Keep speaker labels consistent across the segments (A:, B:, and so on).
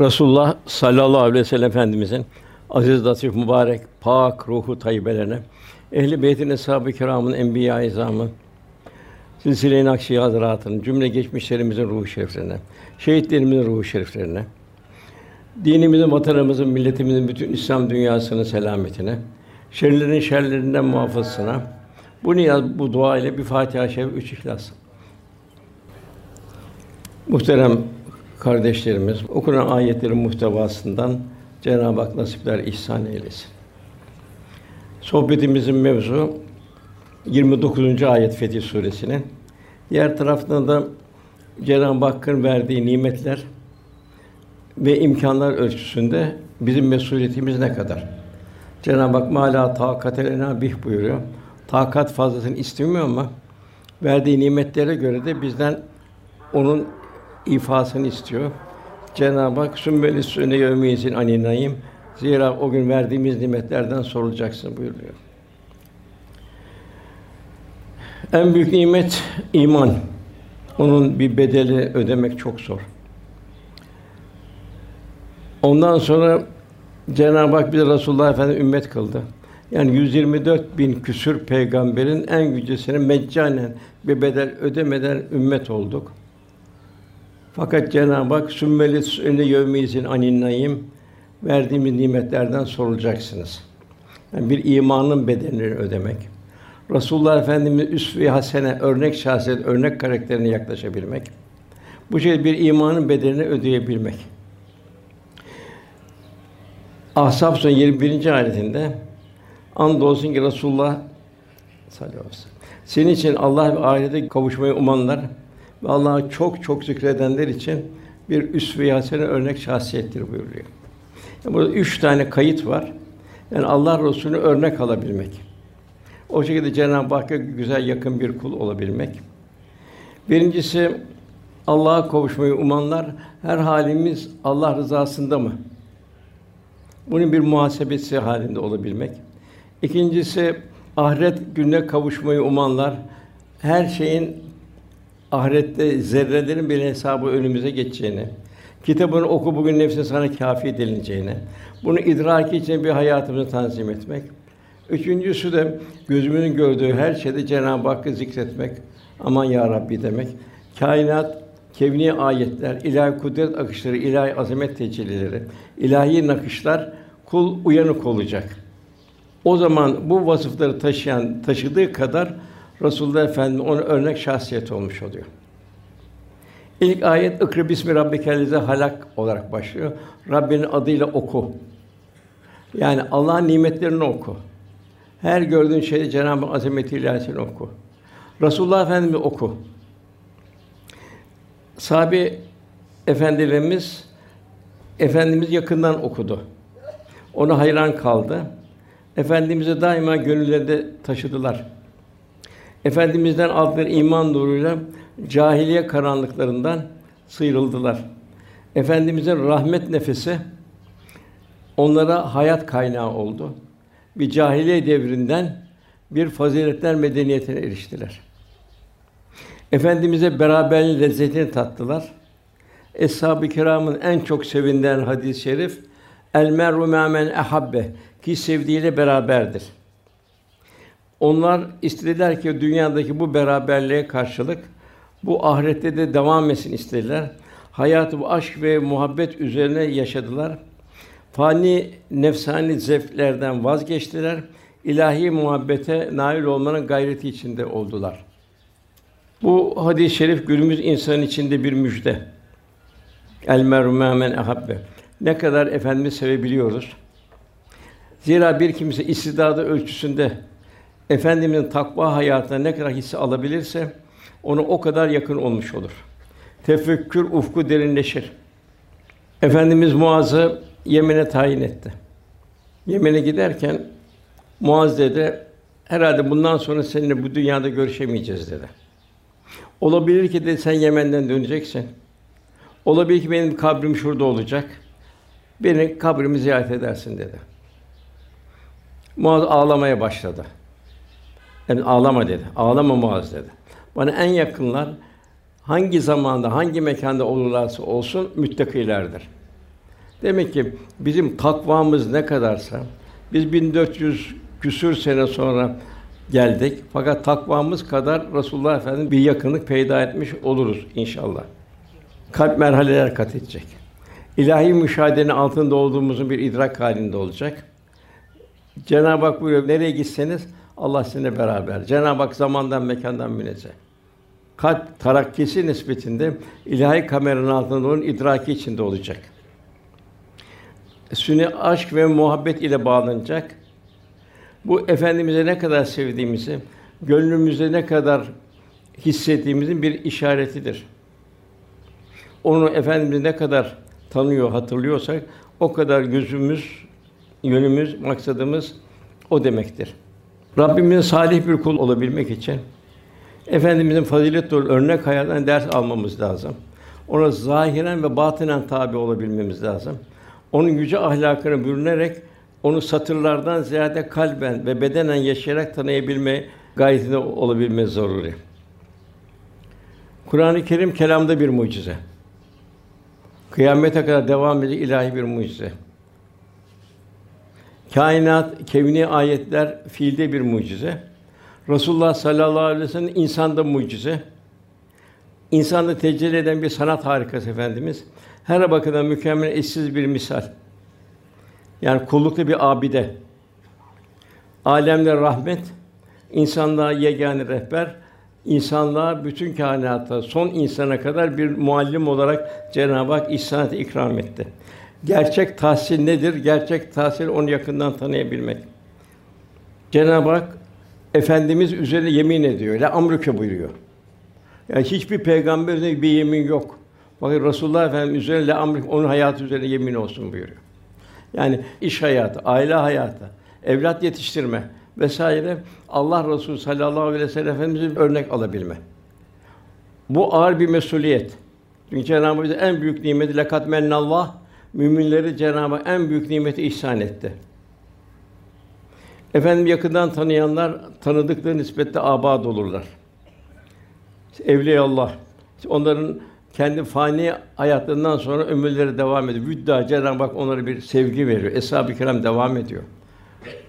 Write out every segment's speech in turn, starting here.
A: Resulullah sallallahu aleyhi ve sellem Efendimizin aziz, latif, mübarek, pak ruhu tayyibelerine, ehli beytin eshab-ı kiramın enbiya-i izamı, silsile-i Nakşi Hazretlerinin cümle geçmişlerimizin ruhu şeriflerine, şehitlerimizin ruhu şeriflerine, dinimizin, vatanımızın, milletimizin bütün İslam dünyasının selametine, şerlerin şerlerinden muhafazasına, bu niyaz, bu dua ile bir Fatiha-i Şerif, üç İhlas. Muhterem kardeşlerimiz, okunan ayetlerin muhtevasından Cenab-ı Hak nasipler ihsan eylesin. Sohbetimizin mevzu 29. ayet Fetih Suresi'nin. Diğer taraftan da Cenab-ı Hakk'ın verdiği nimetler ve imkanlar ölçüsünde bizim mesuliyetimiz ne kadar? Cenab-ı Hak mala takatelena bih buyuruyor. Takat fazlasını istemiyor ama verdiği nimetlere göre de bizden onun ifasını istiyor. Cenab-ı Hak sümmeli sünne yevmiyizin aninayim. Zira o gün verdiğimiz nimetlerden sorulacaksın buyuruyor. En büyük nimet iman. Onun bir bedeli ödemek çok zor. Ondan sonra Cenab-ı Hak bize Resulullah Efendimiz ümmet kıldı. Yani 124 bin küsür peygamberin en yücesine meccanen bir bedel ödemeden ümmet olduk. Fakat Cenab-ı Hak sümmeli sünne yevmizin aninnayim verdiğimiz nimetlerden sorulacaksınız. Yani bir imanın bedelini ödemek. Resulullah Efendimiz üsve-i hasene, örnek şahsiyet, örnek karakterine yaklaşabilmek. Bu şey bir imanın bedelini ödeyebilmek. Ahzab Suresi 21. ayetinde andolsun ki Resulullah sallallahu aleyhi ve sellem senin için Allah ve ahirete kavuşmayı umanlar ve Allah'ı çok çok zikredenler için bir üsve-i örnek şahsiyettir buyuruyor. Yani burada üç tane kayıt var. Yani Allah Resulü'nü örnek alabilmek. O şekilde Cenab-ı Hakk'a güzel yakın bir kul olabilmek. Birincisi Allah'a kavuşmayı umanlar her halimiz Allah rızasında mı? Bunun bir muhasebesi halinde olabilmek. İkincisi ahiret gününe kavuşmayı umanlar her şeyin ahirette zerrelerin bir hesabı önümüze geçeceğini, kitabını oku bugün nefsin sana kâfi edileceğini, bunu idraki için bir hayatımızı tanzim etmek. Üçüncüsü de gözümün gördüğü her şeyde Cenab-ı Hakk'ı zikretmek. Aman ya Rabbi demek. Kainat kevni ayetler, ilahi kudret akışları, ilahi azamet tecellileri, ilahi nakışlar kul uyanık olacak. O zaman bu vasıfları taşıyan, taşıdığı kadar Resulullah Efendimiz onun örnek şahsiyet olmuş oluyor. İlk ayet "Ikra bismi rabbikellezi halak" olarak başlıyor. Rabbinin adıyla oku. Yani Allah'ın nimetlerini oku. Her gördüğün şeyde Cenab-ı Azameti ilahisini oku. Resulullah Efendimiz oku. Sahabe efendilerimiz efendimiz yakından okudu. Ona hayran kaldı. Efendimizi daima gönüllerinde taşıdılar. Efendimizden aldıkları iman nuruyla cahiliye karanlıklarından sıyrıldılar. Efendimizin rahmet nefesi onlara hayat kaynağı oldu. Bir cahiliye devrinden bir faziletler medeniyetine eriştiler. Efendimize beraberliğin lezzetini tattılar. Eshab-ı kiramın en çok sevinden hadis-i şerif El mer'u men ehabbe ki sevdiğiyle beraberdir. Onlar istediler ki dünyadaki bu beraberliğe karşılık bu ahirette de devam etsin istediler. Hayatı bu aşk ve muhabbet üzerine yaşadılar. Fani nefsani zevklerden vazgeçtiler. İlahi muhabbete nail olmanın gayreti içinde oldular. Bu hadis-i şerif günümüz insan içinde bir müjde. El meru men ahabbe. Ne kadar efendimizi sevebiliyoruz. Zira bir kimse istidadı ölçüsünde efendimizin takva hayatına ne kadar hisse alabilirse onu o kadar yakın olmuş olur. Tefekkür ufku derinleşir. Efendimiz Muaz'ı Yemen'e tayin etti. Yemen'e giderken Muaz dedi, herhalde bundan sonra seninle bu dünyada görüşemeyeceğiz dedi. Olabilir ki de sen Yemen'den döneceksin. Olabilir ki benim kabrim şurada olacak. Beni kabrimi ziyaret edersin dedi. Muaz ağlamaya başladı. Yani ağlama dedi. Ağlama Muaz dedi. Bana en yakınlar hangi zamanda, hangi mekanda olurlarsa olsun müttakilerdir. Demek ki bizim takvamız ne kadarsa biz 1400 küsür sene sonra geldik. Fakat takvamız kadar Resulullah Efendimiz bir yakınlık peyda etmiş oluruz inşallah. Kalp merhaleler kat edecek. İlahi müşahedenin altında olduğumuzun bir idrak halinde olacak. Cenab-ı Hak buyuruyor, nereye gitseniz Allah sizinle beraber. Cenab-ı Hak zamandan, mekandan münezzeh. Kalp tarakkisi nispetinde ilahi kameranın altında onun idraki içinde olacak. Sünni aşk ve muhabbet ile bağlanacak. Bu efendimize ne kadar sevdiğimizi, gönlümüzde ne kadar hissettiğimizin bir işaretidir. Onu efendimizi ne kadar tanıyor, hatırlıyorsak o kadar gözümüz, yönümüz, maksadımız o demektir. Rabbimizin salih bir kul olabilmek için efendimizin fazilet dolu örnek hayatından ders almamız lazım. Ona zahiren ve batinen tabi olabilmemiz lazım. Onun yüce ahlakını bürünerek onu satırlardan ziyade kalben ve bedenen yaşayarak tanıyabilme gayretinde olabilmemiz zaruri. Kur'an-ı Kerim kelamda bir mucize. Kıyamete kadar devam edecek ilahi bir mucize. Kainat, kevni ayetler fiilde bir mucize. Resulullah sallallahu aleyhi ve sellem insanda mucize. İnsanda tecelli eden bir sanat harikası efendimiz. Her bakımdan mükemmel, eşsiz bir misal. Yani kullukta bir abide. Alemler rahmet, insanlığa yegâne rehber, insanlığa bütün kainata son insana kadar bir muallim olarak Cenab-ı Hak ihsan ikram etti. Gerçek tahsil nedir? Gerçek tahsil onu yakından tanıyabilmek. Cenab-ı Hak efendimiz üzerine yemin ediyor. La amrüke buyuruyor. Yani hiçbir peygamber üzerine bir yemin yok. Fakat Resulullah Efendimiz üzerine la amrüke onun hayatı üzerine yemin olsun buyuruyor. Yani iş hayatı, aile hayatı, evlat yetiştirme vesaire Allah Resulü sallallahu aleyhi ve sellem Efendimiz'in örnek alabilme. Bu ağır bir mesuliyet. Çünkü Cenab-ı Hak en büyük nimeti lekat mennallah müminleri Cenab-ı Hak en büyük nimeti ihsan etti. Efendim yakından tanıyanlar tanıdıkları nispette abad olurlar. Evliya Allah. Onların kendi fani hayatlarından sonra ömürleri devam ediyor. Vüdda Cenab-ı Hak onlara bir sevgi veriyor. Eshab-ı Kiram devam ediyor.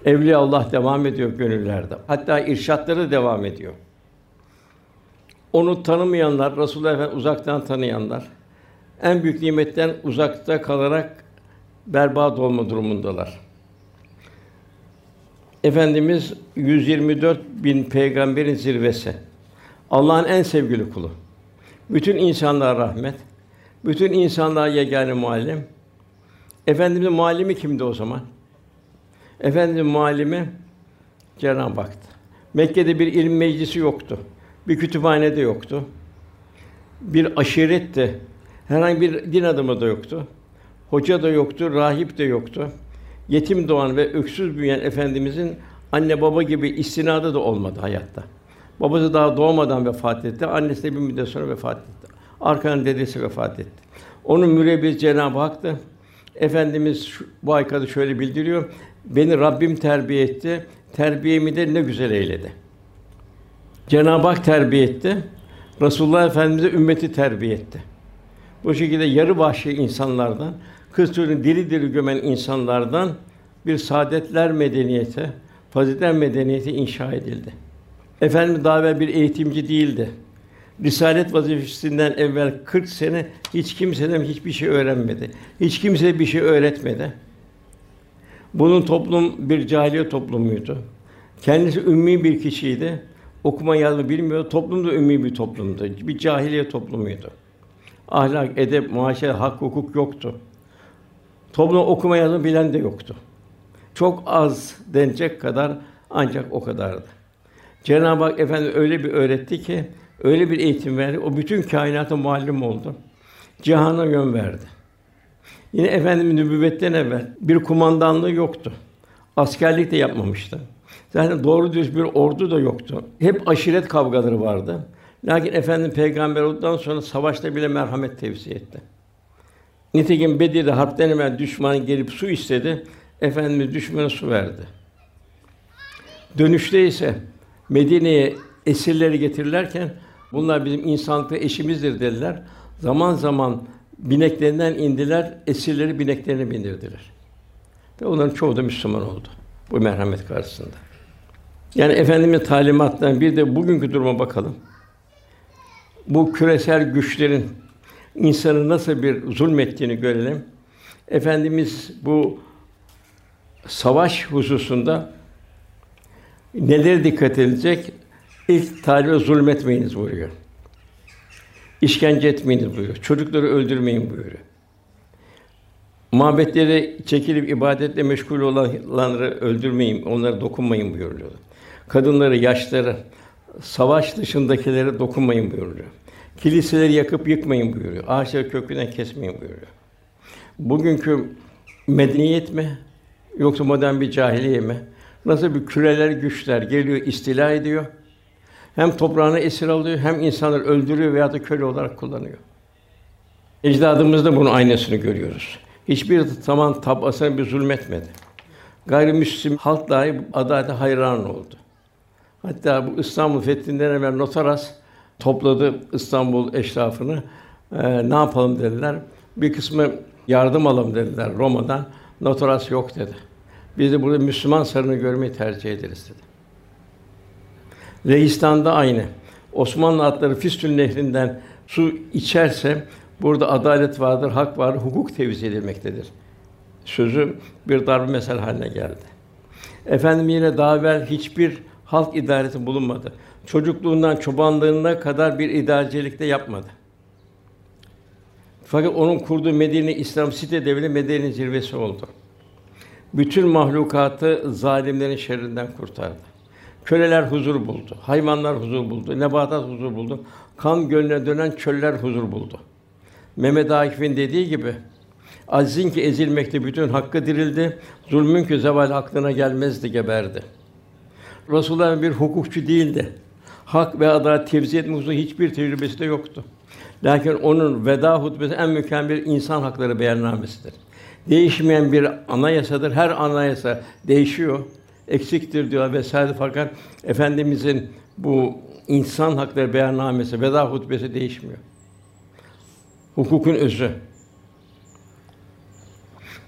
A: Evliya Allah devam ediyor gönüllerde. Hatta irşatları devam ediyor. Onu tanımayanlar, Resulullah Efendimiz uzaktan tanıyanlar en büyük nimetten uzakta kalarak berbat olma durumundalar. Efendimiz 124 bin peygamberin zirvesi. Allah'ın en sevgili kulu. Bütün insanlığa rahmet. Bütün insanlığa yegâne muallim. Efendimizin muallimi kimdi o zaman? Efendimizin muallimi Cenab-ı Hak'tı. Mekke'de bir ilim meclisi yoktu. Bir kütüphane de yoktu. Bir aşiretti. Herhangi bir din adamı da yoktu. Hoca da yoktu, rahip de yoktu. Yetim doğan ve öksüz büyüyen efendimizin anne baba gibi istinadı da olmadı hayatta. Babası daha doğmadan vefat etti. Annesi de bir müddet sonra vefat etti. Arkadan dedesi vefat etti. Onun mürebbisi Cenab-ı Hak'tı. Efendimiz şu, bu aykadı şöyle bildiriyor. Beni Rabbim terbiye etti. Terbiyemi de ne güzel eyledi. Cenab-ı Hak terbiye etti. Resulullah Efendimize ümmeti terbiye etti. Bu şekilde yarı vahşi insanlardan, kız çocuğunu diri diri gömen insanlardan bir saadetler medeniyeti, faziletler medeniyeti inşa edildi. Efendimiz daha evvel bir eğitimci değildi. Risalet vazifesinden evvel 40 sene hiç kimseden hiçbir şey öğrenmedi. Hiç kimseye bir şey öğretmedi. Bunun toplum bir cahiliye toplumuydu. Kendisi ümmi bir kişiydi. Okuma yazma bilmiyor. Toplum da ümmi bir toplumdu. Bir cahiliye toplumuydu. Ahlak, edep, muaşere, hak, hukuk yoktu. Toplum okuma yazma bilen de yoktu. Çok az denecek kadar ancak o kadardı. Cenab-ı Hak efendi öyle bir öğretti ki, öyle bir eğitim verdi. O bütün kainata muallim oldu. Cihana yön verdi. Yine efendimiz nübüvvetten evvel bir kumandanlığı yoktu. Askerlik de yapmamıştı. Zaten doğru düz bir ordu da yoktu. Hep aşiret kavgaları vardı. Lakin efendim peygamber olduktan sonra savaşta bile merhamet tevsi etti. Nitekim Bedir'de harpten evvel düşman gelip su istedi. Efendimiz düşmana su verdi. Dönüşte ise Medine'ye esirleri getirirlerken bunlar bizim insanlıkta eşimizdir dediler. Zaman zaman bineklerinden indiler, esirleri bineklerine bindirdiler. Ve onların çoğu da Müslüman oldu bu merhamet karşısında. Yani efendimiz talimatlarından bir de bugünkü duruma bakalım. Bu küresel güçlerin insanı nasıl bir zulmettiğini görelim. Efendimiz bu savaş hususunda neler dikkat edilecek? İlk talibe zulmetmeyiniz buyuruyor. İşkence etmeyiniz buyuruyor. Çocukları öldürmeyin buyuruyor. Mabetleri çekilip ibadetle meşgul olanları öldürmeyin, onlara dokunmayın buyuruyor. Kadınları, yaşları, savaş dışındakilere dokunmayın buyuruyor. Kiliseleri yakıp yıkmayın buyuruyor. Ağaçları kökünden kesmeyin buyuruyor. Bugünkü medeniyet mi yoksa modern bir cahiliye mi? Nasıl bir küreler güçler geliyor, istila ediyor. Hem toprağını esir alıyor, hem insanları öldürüyor veya da köle olarak kullanıyor. Ecdadımızda bunun aynasını görüyoruz. Hiçbir zaman tabasına bir zulmetmedi. Gayrimüslim halk dahi adalete hayran oldu. Hatta bu İstanbul fethinden evvel Notaras topladı İstanbul eşrafını. Ee, ne yapalım dediler. Bir kısmı yardım alalım dediler Roma'dan. Notaras yok dedi. Biz de burada Müslüman sarını görmeyi tercih ederiz dedi. Reistan'da aynı. Osmanlı atları Fistül Nehri'nden su içerse burada adalet vardır, hak vardır, hukuk tevzi edilmektedir. Sözü bir darbe mesel haline geldi. Efendim yine daha evvel hiçbir halk idaresi bulunmadı. Çocukluğundan çobanlığına kadar bir idarecilikte yapmadı. Fakat onun kurduğu Medine İslam site devleti Medine zirvesi oldu. Bütün mahlukatı zalimlerin şerrinden kurtardı. Köleler huzur buldu, hayvanlar huzur buldu, nebatat huzur buldu, kan gölüne dönen çöller huzur buldu. Mehmet Akif'in dediği gibi, azizin ki ezilmekte bütün hakkı dirildi, zulmün ki zeval aklına gelmezdi geberdi. Resulullah bir hukukçu değildi. Hak ve adalet tevzi etme hususunda hiçbir tecrübesi de yoktu. Lakin onun veda hutbesi en mükemmel insan hakları beyannamesidir. Değişmeyen bir anayasadır. Her anayasa değişiyor, eksiktir diyor vesaire fakat efendimizin bu insan hakları beyannamesi, veda hutbesi değişmiyor. Hukukun özü.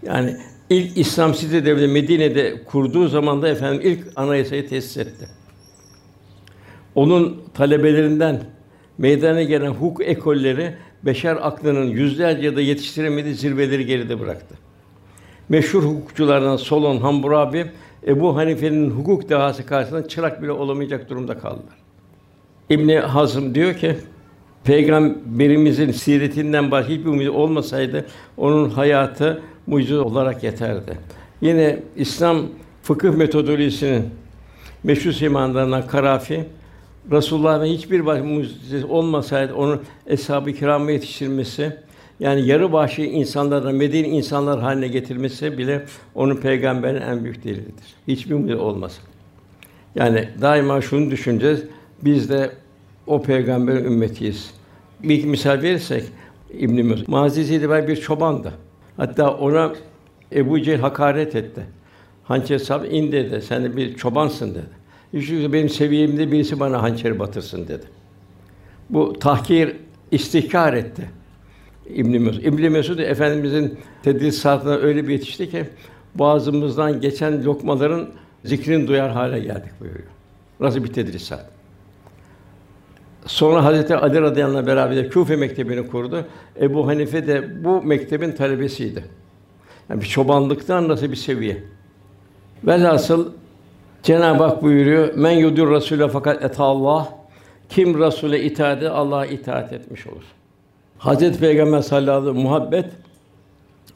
A: Yani ilk İslam site devleti Medine'de kurduğu zaman da efendim ilk anayasayı tesis etti. Onun talebelerinden meydana gelen hukuk ekolleri beşer aklının yüzlerce ya da yetiştiremediği zirveleri geride bıraktı. Meşhur hukukçulardan Solon, Hammurabi, Ebu Hanife'nin hukuk dehası karşısında çırak bile olamayacak durumda kaldılar. İbn Hazm diyor ki, Peygamberimizin siretinden başka hiçbir mucize olmasaydı onun hayatı mucize olarak yeterdi. Yine İslam fıkıh metodolojisinin meşhur simanlarından Karafi Resulullah'ın hiçbir başka mucizesi olmasaydı onun eshab-ı kiramı yetiştirmesi yani yarı vahşi insanlardan medeni insanlar haline getirmesi bile onun peygamberin en büyük delilidir. Hiçbir mucize olmasın. Yani daima şunu düşüneceğiz. Biz de o peygamberin ümmetiyiz. Bir misal verirsek İbn Mesud Mazisi de bir çobandı. Hatta ona Ebu Cehil hakaret etti. Hançer sab in dedi. Sen de bir çobansın dedi. Çünkü benim seviyemde birisi bana hançeri batırsın dedi. Bu tahkir istihkar etti. İbn Mesud. İbn Mesud efendimizin tedrisatına öyle bir yetişti ki boğazımızdan geçen lokmaların zikrini duyar hale geldik buyuruyor. Nasıl bir tedrisat? Sonra Hazreti Ali radıyallahu anh beraber Küfe mektebini kurdu. Ebu Hanife de bu mektebin talebesiydi. Yani bir çobanlıktan nasıl bir seviye. Velhasıl Cenab-ı Hak buyuruyor: "Men yudur Rasûle fakat et Allah." Kim Rasûle itaat eder, Allah'a itaat etmiş olur. Hazreti Peygamber sallallahu aleyhi ve sellem muhabbet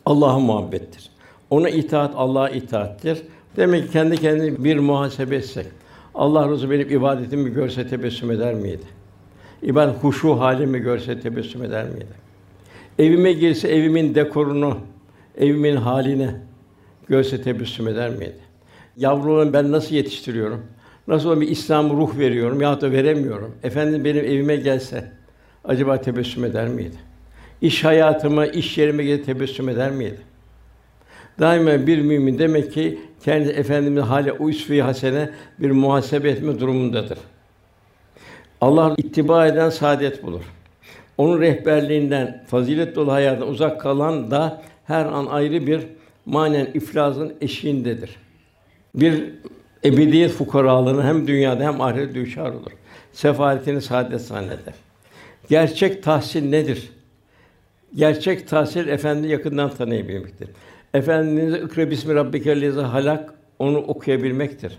A: Allah'a muhabbettir. Ona itaat Allah'a itaattir. Demek ki kendi kendine bir muhasebe etsek. Allah Resulü benim ibadetimi görse tebessüm eder miydi? İbadet huşu halimi görse tebessüm eder miydi? Evime girse evimin dekorunu, evimin haline görse tebessüm eder miydi? Yavrularımı ben nasıl yetiştiriyorum? Nasıl bir İslam ruh veriyorum ya da veremiyorum? Efendim benim evime gelse acaba tebessüm eder miydi? İş hayatıma, iş yerime gelip tebessüm eder miydi? Daima bir mümin demek ki kendi efendimiz hale üsve hasene bir muhasebe etme durumundadır. Allah ittiba eden saadet bulur. Onun rehberliğinden, fazilet dolu hayatından uzak kalan da her an ayrı bir manen iflasın eşiğindedir. Bir ebediyet fukaralığına hem dünyada hem ahirette düşer olur. Sefaletini saadet zanneder. Gerçek tahsil nedir? Gerçek tahsil efendi yakından tanıyabilmektir. Efendimiz ikra bismi rabbikellezi halak onu okuyabilmektir.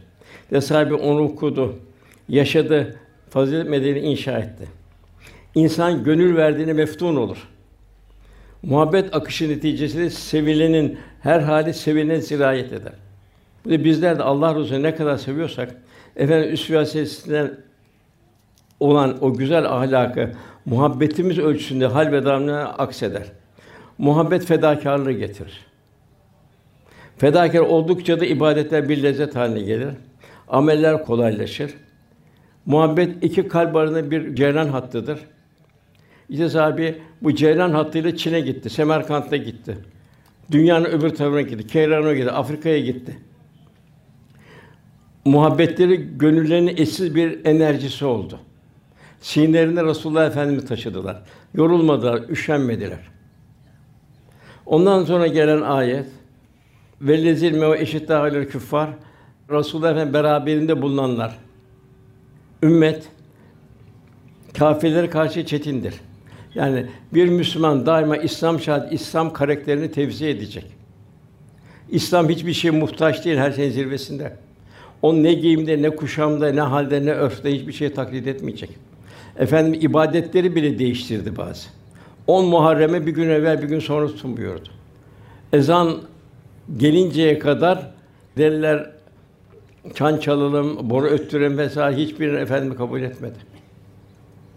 A: Ve sahibi onu okudu, yaşadı, fazilet medeni inşa etti. İnsan gönül verdiğine meftun olur. Muhabbet akışı neticesinde sevilenin her hali sevilene sirayet eder. Bizler de Allah Resulü'nü ne kadar seviyorsak efendim üsve olan o güzel ahlakı muhabbetimiz ölçüsünde hal ve davranışına akseder. Muhabbet fedakarlığı getirir. Fedakar oldukça da ibadetler bir lezzet haline gelir. Ameller kolaylaşır. Muhabbet iki kalp arasında bir ceylan hattıdır. İşte sahibi bu ceylan hattıyla Çin'e gitti, Semerkant'a gitti. Dünyanın öbür tarafına gitti, Keyran'a gitti, Afrika'ya gitti. Muhabbetleri gönüllerinin eşsiz bir enerjisi oldu. Sinirlerinde Resulullah Efendimiz taşıdılar. Yorulmadılar, üşenmediler. Ondan sonra gelen ayet ve lezil me eşit dâhilül küffar Resulullah Efendimiz beraberinde bulunanlar ümmet kâfirlere karşı çetindir. Yani bir Müslüman daima İslam şahit, İslam karakterini tevzi edecek. İslam hiçbir şeye muhtaç değil, her şeyin zirvesinde. O ne giyimde, ne kuşamda, ne halde, ne örfte hiçbir şey taklit etmeyecek. Efendim ibadetleri bile değiştirdi bazı. On Muharrem'e bir gün evvel, bir gün sonra sunmuyordu. Ezan gelinceye kadar deliler çan çalalım, boru öttürelim vesaire hiçbirini efendim kabul etmedi.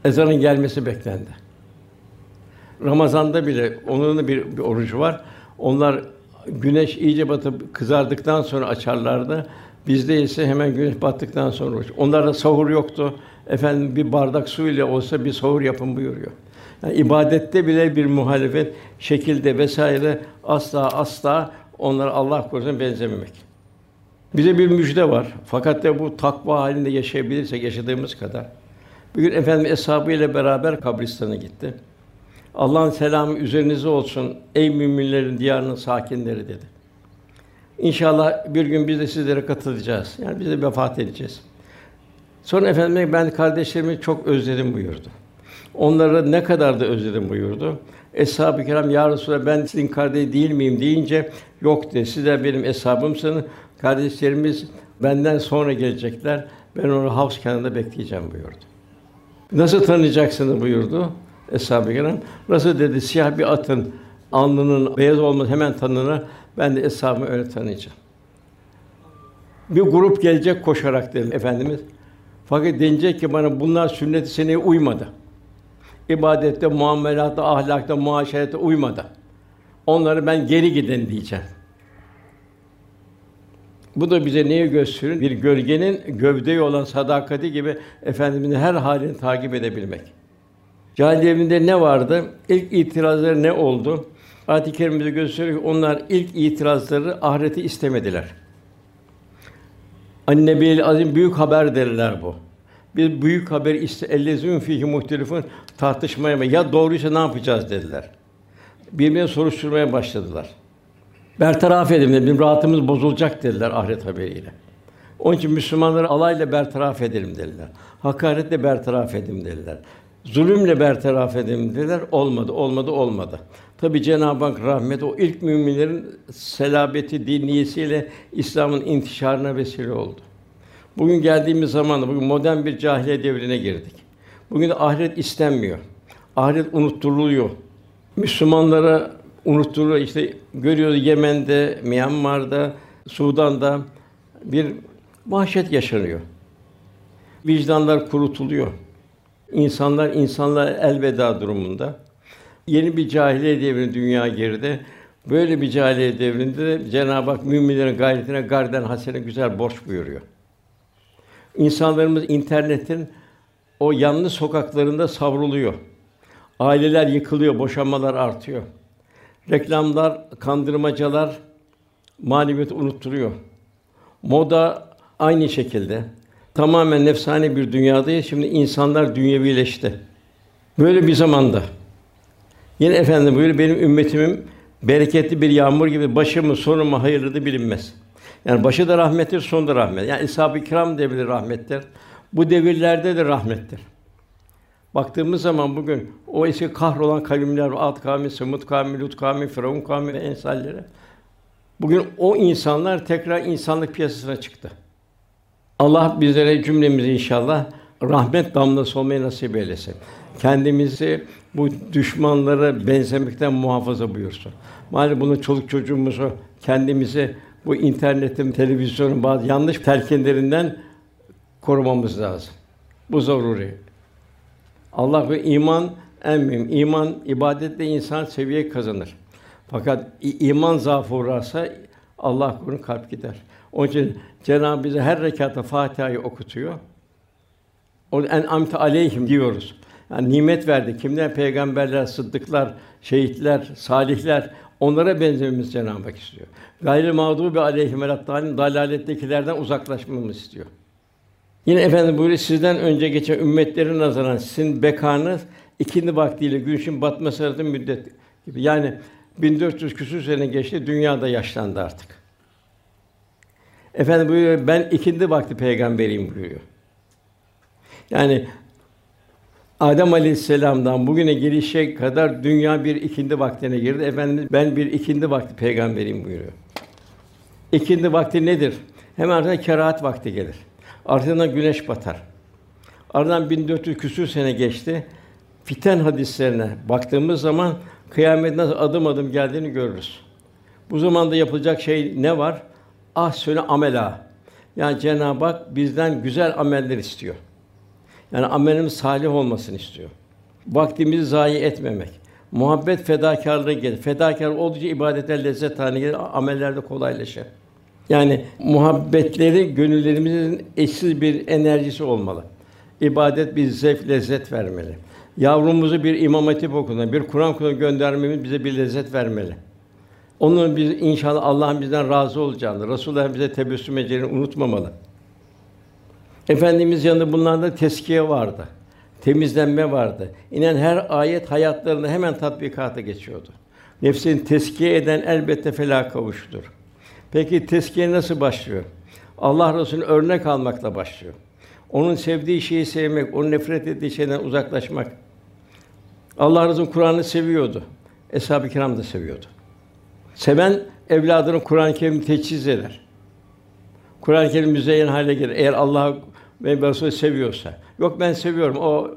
A: Ezanın gelmesi beklendi. Ramazanda bile onun bir, bir orucu var. Onlar güneş iyice batıp kızardıktan sonra açarlardı. Bizde ise hemen güneş battıktan sonra oruç. Onlarda sahur yoktu. Efendim bir bardak su ile olsa bir sahur yapın buyuruyor. Yani ibadette bile bir muhalefet şekilde vesaire asla asla onlara Allah korusun benzememek. Bize bir müjde var. Fakat de bu takva halinde yaşayabilirsek yaşadığımız kadar. Bugün efendim ile beraber kabristana gitti. Allah'ın selamı üzerinize olsun ey müminlerin diyarının sakinleri dedi. İnşallah bir gün biz de sizlere katılacağız. Yani biz de vefat edeceğiz. Sonra efendim ben kardeşlerimi çok özledim buyurdu. Onları ne kadar da özledim buyurdu. Eshab-ı kiram ya ben sizin kardeşi değil miyim deyince yok de benim eshabımsınız. Kardeşlerimiz benden sonra gelecekler. Ben onu havuz kenarında bekleyeceğim buyurdu. Nasıl tanıyacaksınız buyurdu. Eshab-ı Kiram. Nasıl dedi siyah bir atın alnının beyaz olması hemen tanınır. Ben de eshabımı öyle tanıyacağım. Bir grup gelecek koşarak dedim efendimiz. Fakat denecek ki bana bunlar sünnet-i seneye uymadı. İbadette, muamelatta, ahlakta, muaşerette uymadı. Onları ben geri gidin diyeceğim. Bu da bize neyi gösteriyor? Bir gölgenin gövdeyi olan sadakati gibi efendimizin her halini takip edebilmek. Cahiliye ne vardı? İlk itirazları ne oldu? Ayet-i kerimede gösteriyor ki onlar ilk itirazları ahireti istemediler. Annebil azim büyük haber derler bu. Bir büyük haber iste ellezün fihi muhtelifun tartışmaya mı ya doğruysa ne yapacağız dediler. Birbirine soruşturmaya başladılar. Bertaraf edelim dedim, rahatımız bozulacak dediler ahiret haberiyle. Onun için Müslümanları alayla bertaraf edelim dediler. Hakaretle bertaraf edelim dediler. Zulümle bertaraf edelim dediler. Olmadı, olmadı, olmadı. Tabi Cenab-ı Hak rahmet o ilk müminlerin selabeti diniyesiyle İslam'ın intişarına vesile oldu. Bugün geldiğimiz zaman bugün modern bir cahiliye devrine girdik. Bugün de ahiret istenmiyor. Ahiret unutturuluyor. Müslümanlara unutturuluyor. İşte görüyoruz Yemen'de, Myanmar'da, Sudan'da bir vahşet yaşanıyor. Vicdanlar kurutuluyor. İnsanlar insanlar elveda durumunda. Yeni bir cahiliye devri dünya geride. Böyle bir cahiliye devrinde de Cenab-ı Hak müminlerin gayretine garden hasene güzel borç buyuruyor. İnsanlarımız internetin o yanlış sokaklarında savruluyor. Aileler yıkılıyor, boşanmalar artıyor. Reklamlar, kandırmacalar maneviyatı unutturuyor. Moda aynı şekilde. Tamamen nefsani bir dünyadayız. Şimdi insanlar dünyevileşti. Böyle bir zamanda Yine efendim buyuruyor benim ümmetimin bereketli bir yağmur gibi başı mı sonu mu hayırlıdır bilinmez. Yani başı da rahmettir, sonu da rahmet. Yani ishab-ı kiram devri rahmettir. Bu devirlerde de rahmettir. Baktığımız zaman bugün o eski kahrolan kavimler, Ad kavmi, Semud kavmi, Lut kavmi, Firavun kavmi ve ensalleri bugün o insanlar tekrar insanlık piyasasına çıktı. Allah bizlere cümlemizi inşallah rahmet damlası olmayı nasip eylesin. Kendimizi bu düşmanlara benzemekten muhafaza buyursun. Maalesef bunu çoluk çocuğumuzu kendimizi bu internetin, televizyonun bazı yanlış telkinlerinden korumamız lazım. Bu zaruri. Allah ve iman en mühim. İman ibadetle insan seviye kazanır. Fakat iman zaafı uğrarsa Allah korusun kalp gider. Onun için Cenab-ı bize her rekatta Fatiha'yı okutuyor. O en amte aleyhim diyoruz. Yani nimet verdi. Kimler? Peygamberler, sıddıklar, şehitler, salihler. Onlara benzememiz Cenab-ı Hak istiyor. Gayrı mağdubi aleyhim ve dalalettekilerden uzaklaşmamız istiyor. Yine efendim buyuruyor sizden önce geçen ümmetlerin nazaran sizin bekanız ikindi vaktiyle güneşin batması arasında müddet gibi. Yani 1400 küsur sene geçti, dünyada yaşlandı artık. Efendim buyuruyor ben ikindi vakti peygamberiyim buyuruyor. Yani Adem Aleyhisselam'dan bugüne gelişe kadar dünya bir ikindi vaktine girdi. Efendimiz ben bir ikindi vakti peygamberiyim buyuruyor. İkindi vakti nedir? Hemen ardından kerahat vakti gelir. Ardından güneş batar. Ardından 1400 küsur sene geçti. Fiten hadislerine baktığımız zaman kıyamet nasıl adım adım geldiğini görürüz. Bu zamanda yapılacak şey ne var? Ah söyle amela. Yani Cenab-ı Hak bizden güzel ameller istiyor. Yani amelimiz salih olmasını istiyor. Vaktimizi zayi etmemek. Muhabbet fedakarlığı gelir. Fedakar oldukça ibadetler lezzet haline gelir, ameller de kolaylaşır. Yani muhabbetleri gönüllerimizin eşsiz bir enerjisi olmalı. İbadet bir zevk, lezzet vermeli. Yavrumuzu bir imam hatip okuluna, bir Kur'an okuluna göndermemiz bize bir lezzet vermeli. Onun biz inşallah Allah'ın bizden razı olacağını, Resulullah bize tebessüm edeceğini unutmamalı. Efendimiz yanında bunlarda teskiye vardı. Temizlenme vardı. İnen her ayet hayatlarında hemen tatbikata geçiyordu. Nefsini teskiye eden elbette felâh kavuştur. Peki teskiye nasıl başlıyor? Allah Resulü'nün örnek almakla başlıyor. Onun sevdiği şeyi sevmek, onun nefret ettiği şeyden uzaklaşmak. Allah Resulü Kur'an'ı seviyordu. Eshab-ı Kiram da seviyordu. Seven evladını Kur'an-ı Kerim teçhiz eder. Kur'an-ı Kerim müzeyyen hale gelir. Eğer Allah ve Resulü seviyorsa. Yok ben seviyorum o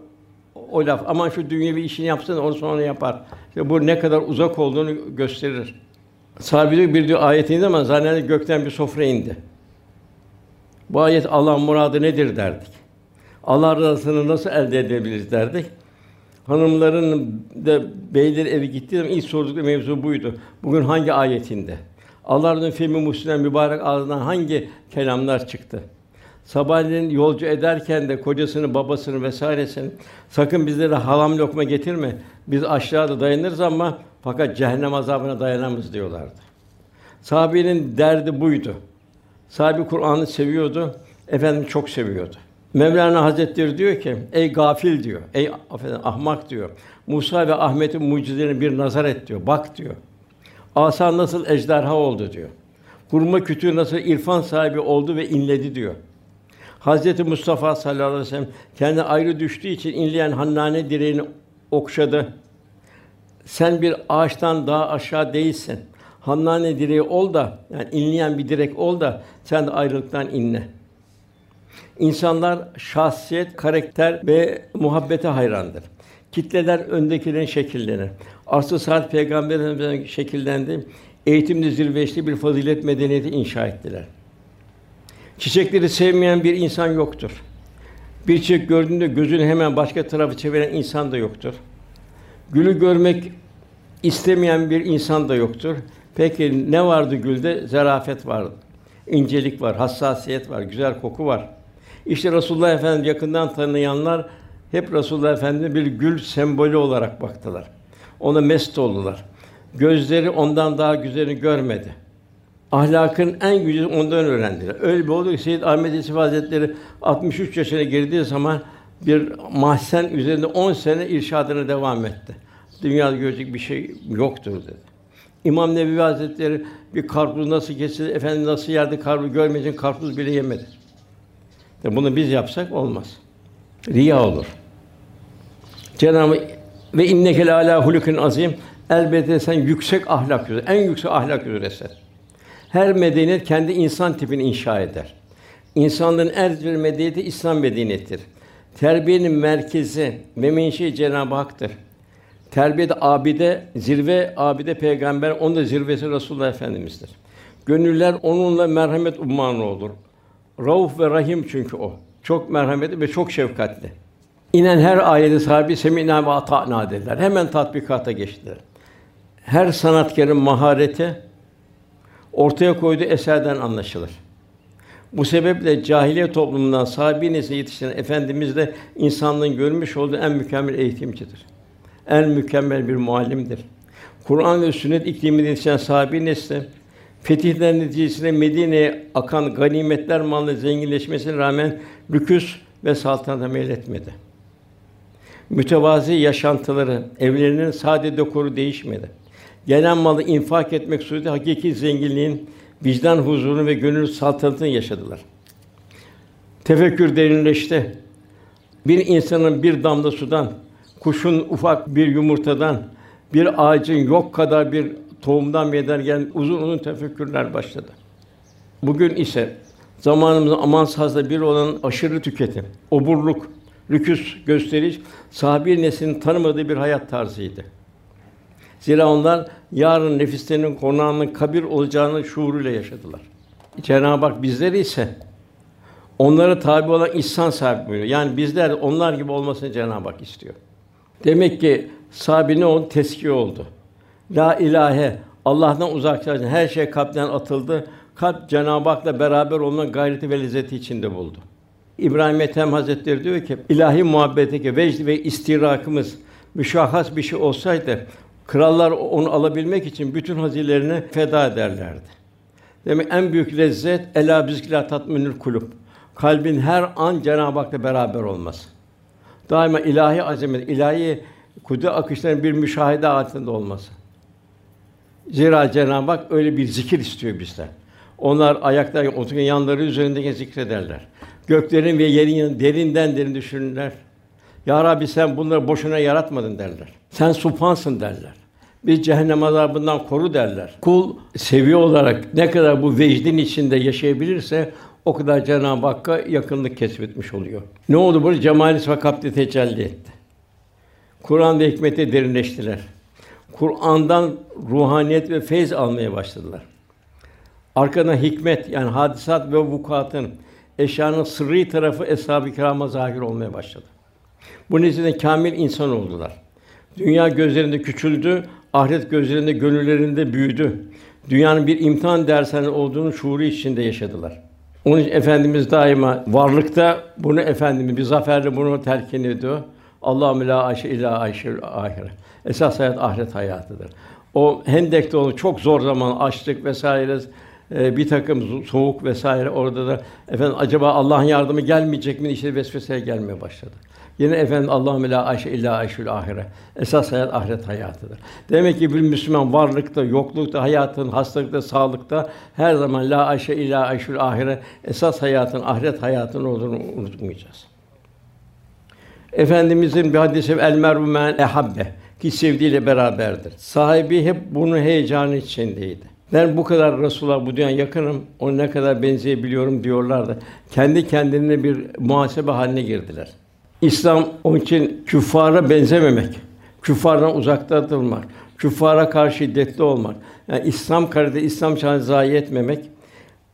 A: o laf. Aman şu dünyevi işini yapsın onu sonra yapar. İşte bu ne kadar uzak olduğunu gösterir. Sahabe diyor, bir diyor ayet indi ama zanneder gökten bir sofra indi. Bu ayet Allah muradı nedir derdik. Allah rızasını nasıl elde edebiliriz derdik. Hanımların da beyler evi gittiği zaman ilk sordukları mevzu buydu. Bugün hangi ayetinde? Allah'ın filmi Müslüman mübarek ağzından hangi kelamlar çıktı? Sabahleyin yolcu ederken de kocasını, babasını vesairesini sakın bizlere halam lokma getirme. Biz aşağıda dayanırız ama fakat cehennem azabına dayanamız diyorlardı. Sahabenin derdi buydu. Sahabe Kur'an'ı seviyordu, efendim çok seviyordu. Mevlana Hazretleri diyor ki, ey gafil diyor, ey affedin, ahmak diyor. Musa ve Ahmet'in mucizelerine bir nazar et diyor, bak diyor. Asa nasıl ejderha oldu diyor. Hurma kütüğü nasıl irfan sahibi oldu ve inledi diyor. Hazreti Mustafa sallallahu aleyhi ve sellem kendi ayrı düştüğü için inleyen Hannane direğini okşadı. Sen bir ağaçtan daha aşağı değilsin. Hannane direği ol da yani inleyen bir direk ol da sen de ayrılıktan inle. İnsanlar şahsiyet, karakter ve muhabbete hayrandır. Kitleler öndekilerin şekillenir. Asıl saat peygamber Efendimiz'den şekillendi. Eğitimde zirveşli bir fazilet medeniyeti inşa ettiler. Çiçekleri sevmeyen bir insan yoktur. Bir çiçek gördüğünde gözünü hemen başka tarafı çeviren insan da yoktur. Gülü görmek istemeyen bir insan da yoktur. Peki ne vardı gülde? Zarafet vardı. İncelik var, hassasiyet var, güzel koku var. İşte Resulullah Efendimiz yakından tanıyanlar hep Resulullah Efendimiz bir gül sembolü olarak baktılar. Ona mest oldular. Gözleri ondan daha güzelini görmedi. Ahlakın en güzeli ondan öğrendiler. Öyle bir oldu ki Seyyid Ahmed Yusuf Hazretleri 63 yaşına girdiği zaman bir mahzen üzerinde 10 sene irşadına devam etti. Dünyada görecek bir şey yoktur dedi. İmam Nevevi Hazretleri bir karpuz nasıl kesilir, efendim nasıl yerde karpuz görmeyecek karpuz bile yemedi. De bunu biz yapsak olmaz. Riya olur. Cenab-ı ve inneke ala hulukun azim. Elbette sen yüksek ahlak üzere, en yüksek ahlak üzeresin. Her medeniyet kendi insan tipini inşa eder. İnsanlığın en bir medeniyeti İslam medeniyetidir. Terbiyenin merkezi ve menşei Cenab-ı Hak'tır. Terbiyede abide, zirve abide peygamber, onun da zirvesi Resulullah Efendimiz'dir. Gönüller onunla merhamet ummanı olur. Rauf ve Rahim çünkü o. Çok merhametli ve çok şefkatli. İnen her ayeti sahibi semina ve ata'na dediler. Hemen tatbikata geçtiler. Her sanatkarın mahareti ortaya koyduğu eserden anlaşılır. Bu sebeple cahiliye toplumundan sahibi nesli yetiştiren efendimiz de insanlığın görmüş olduğu en mükemmel eğitimcidir. En mükemmel bir muallimdir. Kur'an ve sünnet ikliminde yetişen sahibi nesli fetihler neticesinde Medine'ye akan ganimetler mallı zenginleşmesine rağmen lüküs ve saltanata meyletmedi. Mütevazi yaşantıları, evlerinin sade dekoru değişmedi. Gelen malı infak etmek suretiyle hakiki zenginliğin vicdan huzurunu ve gönül saltanatını yaşadılar. Tefekkür derinleşti. Bir insanın bir damla sudan, kuşun ufak bir yumurtadan, bir ağacın yok kadar bir tohumdan meydana uzun uzun tefekkürler başladı. Bugün ise zamanımızın amansız bir olan aşırı tüketim, oburluk, lüküs gösteriş sahabi neslinin tanımadığı bir hayat tarzıydı. Zira onlar yarın nefislerinin konağının kabir olacağını şuuruyla yaşadılar. Cenab-ı Hak bizleri ise onlara tabi olan ihsan sahibi buyuruyor. Yani bizler onlar gibi olmasını Cenab-ı Hak istiyor. Demek ki sahibi ne oldu? Teskiye oldu. La ilahe Allah'tan uzaklaşan her şey kalpten atıldı. Kalp Cenab-ı Hak'la beraber olma gayreti ve lezzeti içinde buldu. İbrahim Ethem Hazretleri diyor ki ilahi muhabbeteki vecd ve istirakımız müşahhas bir şey olsaydı krallar onu alabilmek için bütün hazirelerini feda ederlerdi. Demek en büyük lezzet ela bizkila tatminül kulub. Kalbin her an Cenab-ı Hak'la beraber olması. Daima ilahi azamet, ilahi kudret akışlarının bir müşahede altında olması. Zira Cenab-ı Hak öyle bir zikir istiyor bizden. Onlar ayakta otururken yanları üzerindeki zikrederler. Göklerin ve yerin derinden derin düşünürler. Ya Rabbi sen bunları boşuna yaratmadın derler. Sen supansın derler. Biz cehennem azabından koru derler. Kul seviye olarak ne kadar bu vecdin içinde yaşayabilirse o kadar Cenab-ı Hakk'a yakınlık kesbetmiş oluyor. Ne oldu burada? Cemali ve tecelli etti. Kur'an ve hikmete derinleştiler. Kur'an'dan ruhaniyet ve feyz almaya başladılar. Arkadan hikmet yani hadisat ve vukuatın eşyanın sırrı tarafı eshab-ı kirama zahir olmaya başladı. Bu nedenle kamil insan oldular. Dünya gözlerinde küçüldü, ahiret gözlerinde, gönüllerinde büyüdü. Dünyanın bir imtihan dershanesi olduğunu şuuru içinde yaşadılar. Onun için efendimiz daima varlıkta bunu efendimiz bir zaferle bunu telkin ediyor. Allahu la ayşe illa ayşe ahire. Esas hayat ahiret hayatıdır. O Hendek'te onu çok zor zaman açlık vesaire e, bir takım soğuk vesaire orada da efendim acaba Allah'ın yardımı gelmeyecek mi işte vesveseye gelmeye başladı. Yine efendim Allahu la ayşe illa ayşul ahire. Esas hayat ahiret hayatıdır. Demek ki bir Müslüman varlıkta, yoklukta, hayatın, hastalıkta, sağlıkta her zaman la ayşe illa ayşul ahire esas hayatın ahiret hayatının olduğunu unutmayacağız. Efendimizin bir hadisi el men ehabbe ki sevdiğiyle beraberdir. Sahibi hep bunun heyecanı içindeydi. Ben bu kadar Resulullah'a bu dünya yakınım, ona ne kadar benzeyebiliyorum diyorlardı. Kendi kendilerine bir muhasebe haline girdiler. İslam onun için küffara benzememek, küffardan uzakta durmak, küffara karşı şiddetli olmak. Yani İslam karede İslam şanı zayi etmemek.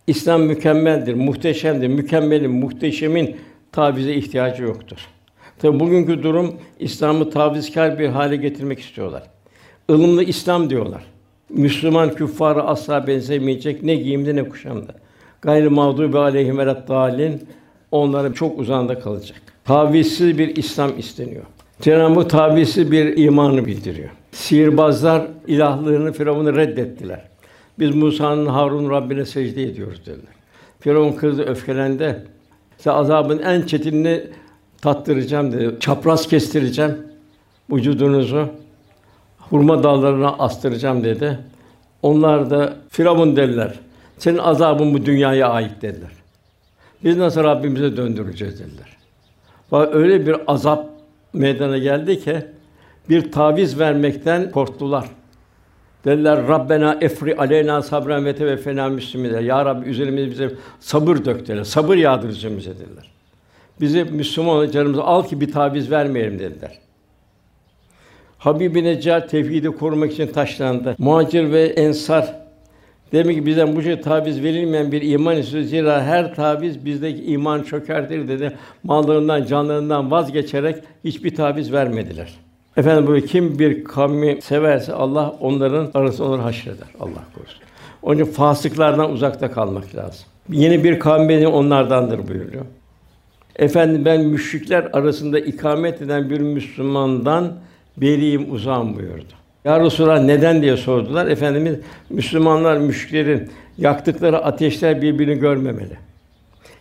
A: İslam mükemmeldir, muhteşemdir. Mükemmelin, muhteşemin tavize ihtiyacı yoktur. Tabi bugünkü durum İslam'ı tavizkar bir hale getirmek istiyorlar. Ilımlı İslam diyorlar. Müslüman küffara asla benzemeyecek ne giyimde ne kuşamda. Gayrı mağdubi aleyhim ve dalin onlara çok uzağında kalacak. Tavizsiz bir İslam isteniyor. Cenab-ı tavizsiz bir imanı bildiriyor. Sihirbazlar ilahlığını Firavun'u reddettiler. Biz Musa'nın Harun Rabbine secde ediyoruz dediler. Firavun kızdı, öfkelendi. Size azabın en çetinini tattıracağım dedi. Çapraz kestireceğim vücudunuzu. Hurma dallarına astıracağım dedi. Onlar da Firavun dediler. Senin azabın bu dünyaya ait dediler. Biz nasıl Rabbimize döndüreceğiz dediler. Bak öyle bir azap meydana geldi ki bir taviz vermekten korktular. Dediler Rabbena efri aleyna sabren ve teveffena müslümin. Ya Rabbi üzerimize bize sabır dök dediler. Sabır yağdır üzerimize dediler. Bizi Müslüman canımızı al ki bir taviz vermeyelim dediler. Habib-i Neccar tevhidi korumak için taşlandı. Muhacir ve ensar demek ki bizden bu şey taviz verilmeyen bir iman istiyor. Zira her taviz bizdeki iman çökertir dedi. Mallarından, canlarından vazgeçerek hiçbir taviz vermediler. Efendim böyle kim bir kavmi severse Allah onların arasında onları haşreder. Allah korusun. Onun için fasıklardan uzakta kalmak lazım. Yeni bir kavim beni onlardandır buyuruyor. Efendim ben müşrikler arasında ikamet eden bir Müslümandan beriyim, uzağım buyurdu. Ya Resulallah neden diye sordular. Efendimiz Müslümanlar müşriklerin yaktıkları ateşler birbirini görmemeli.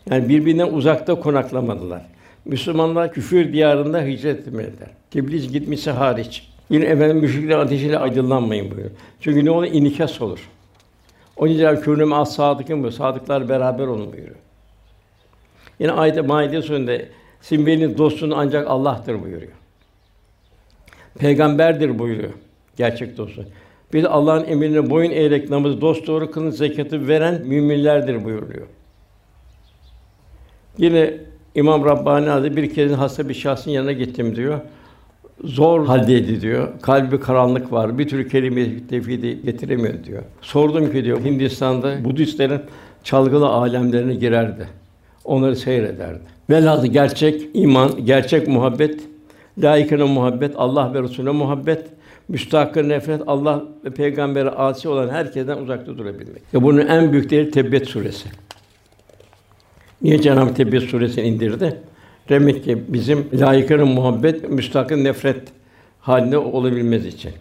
A: Yani birbirinden uzakta konaklamadılar. Müslümanlar küfür diyarında hicret etmeliler. Tebliğ gitmesi hariç. Yine efendim müşrikler ateşiyle aydınlanmayın buyuruyor. Çünkü ne olur? İnikas olur. Onun için kûnû as sadıkın bu. Sadıklar beraber olun buyuruyor. Yine ayet-i Maide sonunda sizin benim dostun ancak Allah'tır buyuruyor. Peygamberdir buyuruyor. Gerçek dostu. Bir Allah'ın emrine boyun eğerek namazı dost doğru kılın, zekatı veren müminlerdir buyuruyor. Yine İmam Rabbani Hazretleri bir kez hasta bir şahsın yanına gittim diyor. Zor haldeydi diyor. Kalbi karanlık var. Bir türlü kelime tevhidi getiremiyor diyor. Sordum ki diyor Hindistan'da Budistlerin çalgılı alemlerine girerdi. Onları seyrederdi. Velhâsıl gerçek iman, gerçek muhabbet, layıkına muhabbet, Allah ve Resulüne muhabbet, müstahkı nefret, Allah ve peygambere asi olan herkesten uzakta durabilmek. Ya bunun en büyük değeri Tebbet suresi. Niye Cenab-ı Tebbet suresini indirdi? Demek ki bizim layıkına muhabbet, müstahkı nefret halinde olabilmemiz için.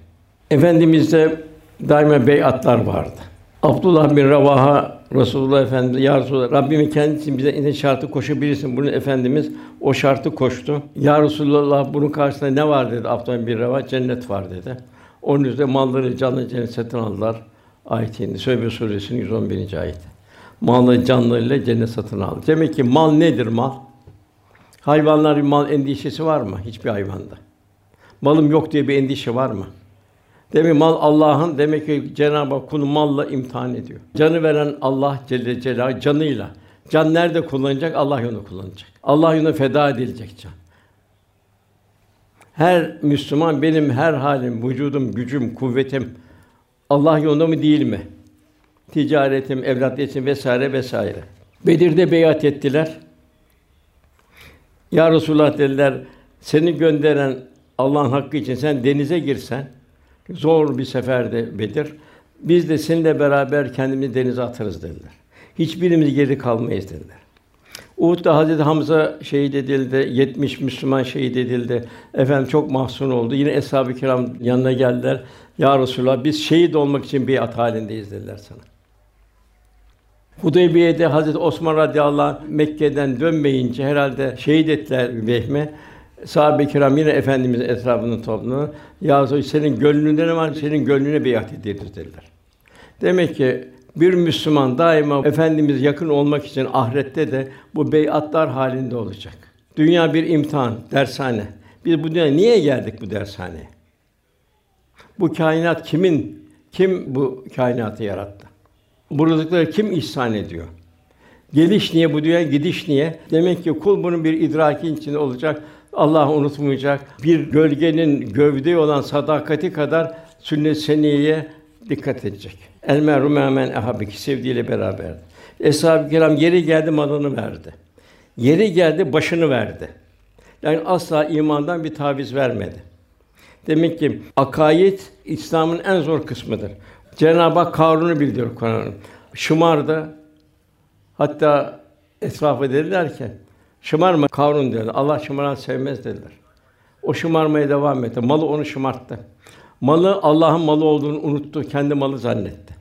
A: Efendimizde daima beyatlar vardı. Abdullah bin Ravaha Resulullah Efendimiz ya Resulullah Rabbimin kendisi bize ne şartı koşabilirsin. Bunu efendimiz o şartı koştu. Ya Resulullah bunun karşısında ne var dedi Abdullah bin Ravaha cennet var dedi. Onun üzerine malları canlı cennet satın aldılar. Ayet indi. Söhbe suresinin 111. ayeti. Malı canlarıyla cennet satın aldı. Demek ki mal nedir mal? Hayvanlar bir mal endişesi var mı? Hiçbir hayvanda. Malım yok diye bir endişe var mı? Demek mal Allah'ın demek ki Cenab-ı Hak kulu malla imtihan ediyor. Canı veren Allah Celle Celaluhu canıyla. Can nerede kullanacak? Allah yolunda kullanacak. Allah yolunda feda edilecek can. Her Müslüman benim her halim, vücudum, gücüm, kuvvetim Allah yolunda mı değil mi? Ticaretim, evlatliyetim vesaire vesaire. Bedir'de beyat ettiler. Ya Resulullah dediler, seni gönderen Allah'ın hakkı için sen denize girsen, Zor bir seferde Bedir. Biz de seninle beraber kendimizi denize atarız dediler. Hiçbirimiz geri kalmayız dediler. Uhud'da Hazreti Hamza şehit edildi, 70 Müslüman şehit edildi. Efendim çok mahzun oldu. Yine eshab-ı kiram yanına geldiler. Ya Resulallah biz şehit olmak için bir at halindeyiz dediler sana. Hudeybiye'de Hazreti Osman radıyallahu anh Mekke'den dönmeyince herhalde şehit ettiler Vehme. Sahabe-i kiram yine efendimiz etrafını toplanır. Ya senin gönlünde ne var? Senin gönlüne biat ederiz dediler. Demek ki bir Müslüman daima efendimiz yakın olmak için ahirette de bu beyatlar halinde olacak. Dünya bir imtihan, dershane. Biz bu dünyaya niye geldik bu dershaneye? Bu kainat kimin? Kim bu kainatı yarattı? Bu rızıkları kim ihsan ediyor? Geliş niye bu dünya, gidiş niye? Demek ki kul bunun bir idraki içinde olacak. Allah unutmayacak. Bir gölgenin gövde olan sadakati kadar sünnet seniyeye dikkat edecek. El merhum men ehabiki sevdiğiyle beraber. Eshab-ı kiram yeri geldi malını verdi. Yeri geldi başını verdi. Yani asla imandan bir taviz vermedi. Demek ki akaid İslam'ın en zor kısmıdır. Cenab-ı Hak Karun'u bildiriyor Kur'an'ın. Şımardı. Hatta etrafı dediler ki Şımarma Karun dedi. Allah şımaran sevmez dediler. O şımarmaya devam etti. Malı onu şımarttı. Malı Allah'ın malı olduğunu unuttu. Kendi malı zannetti.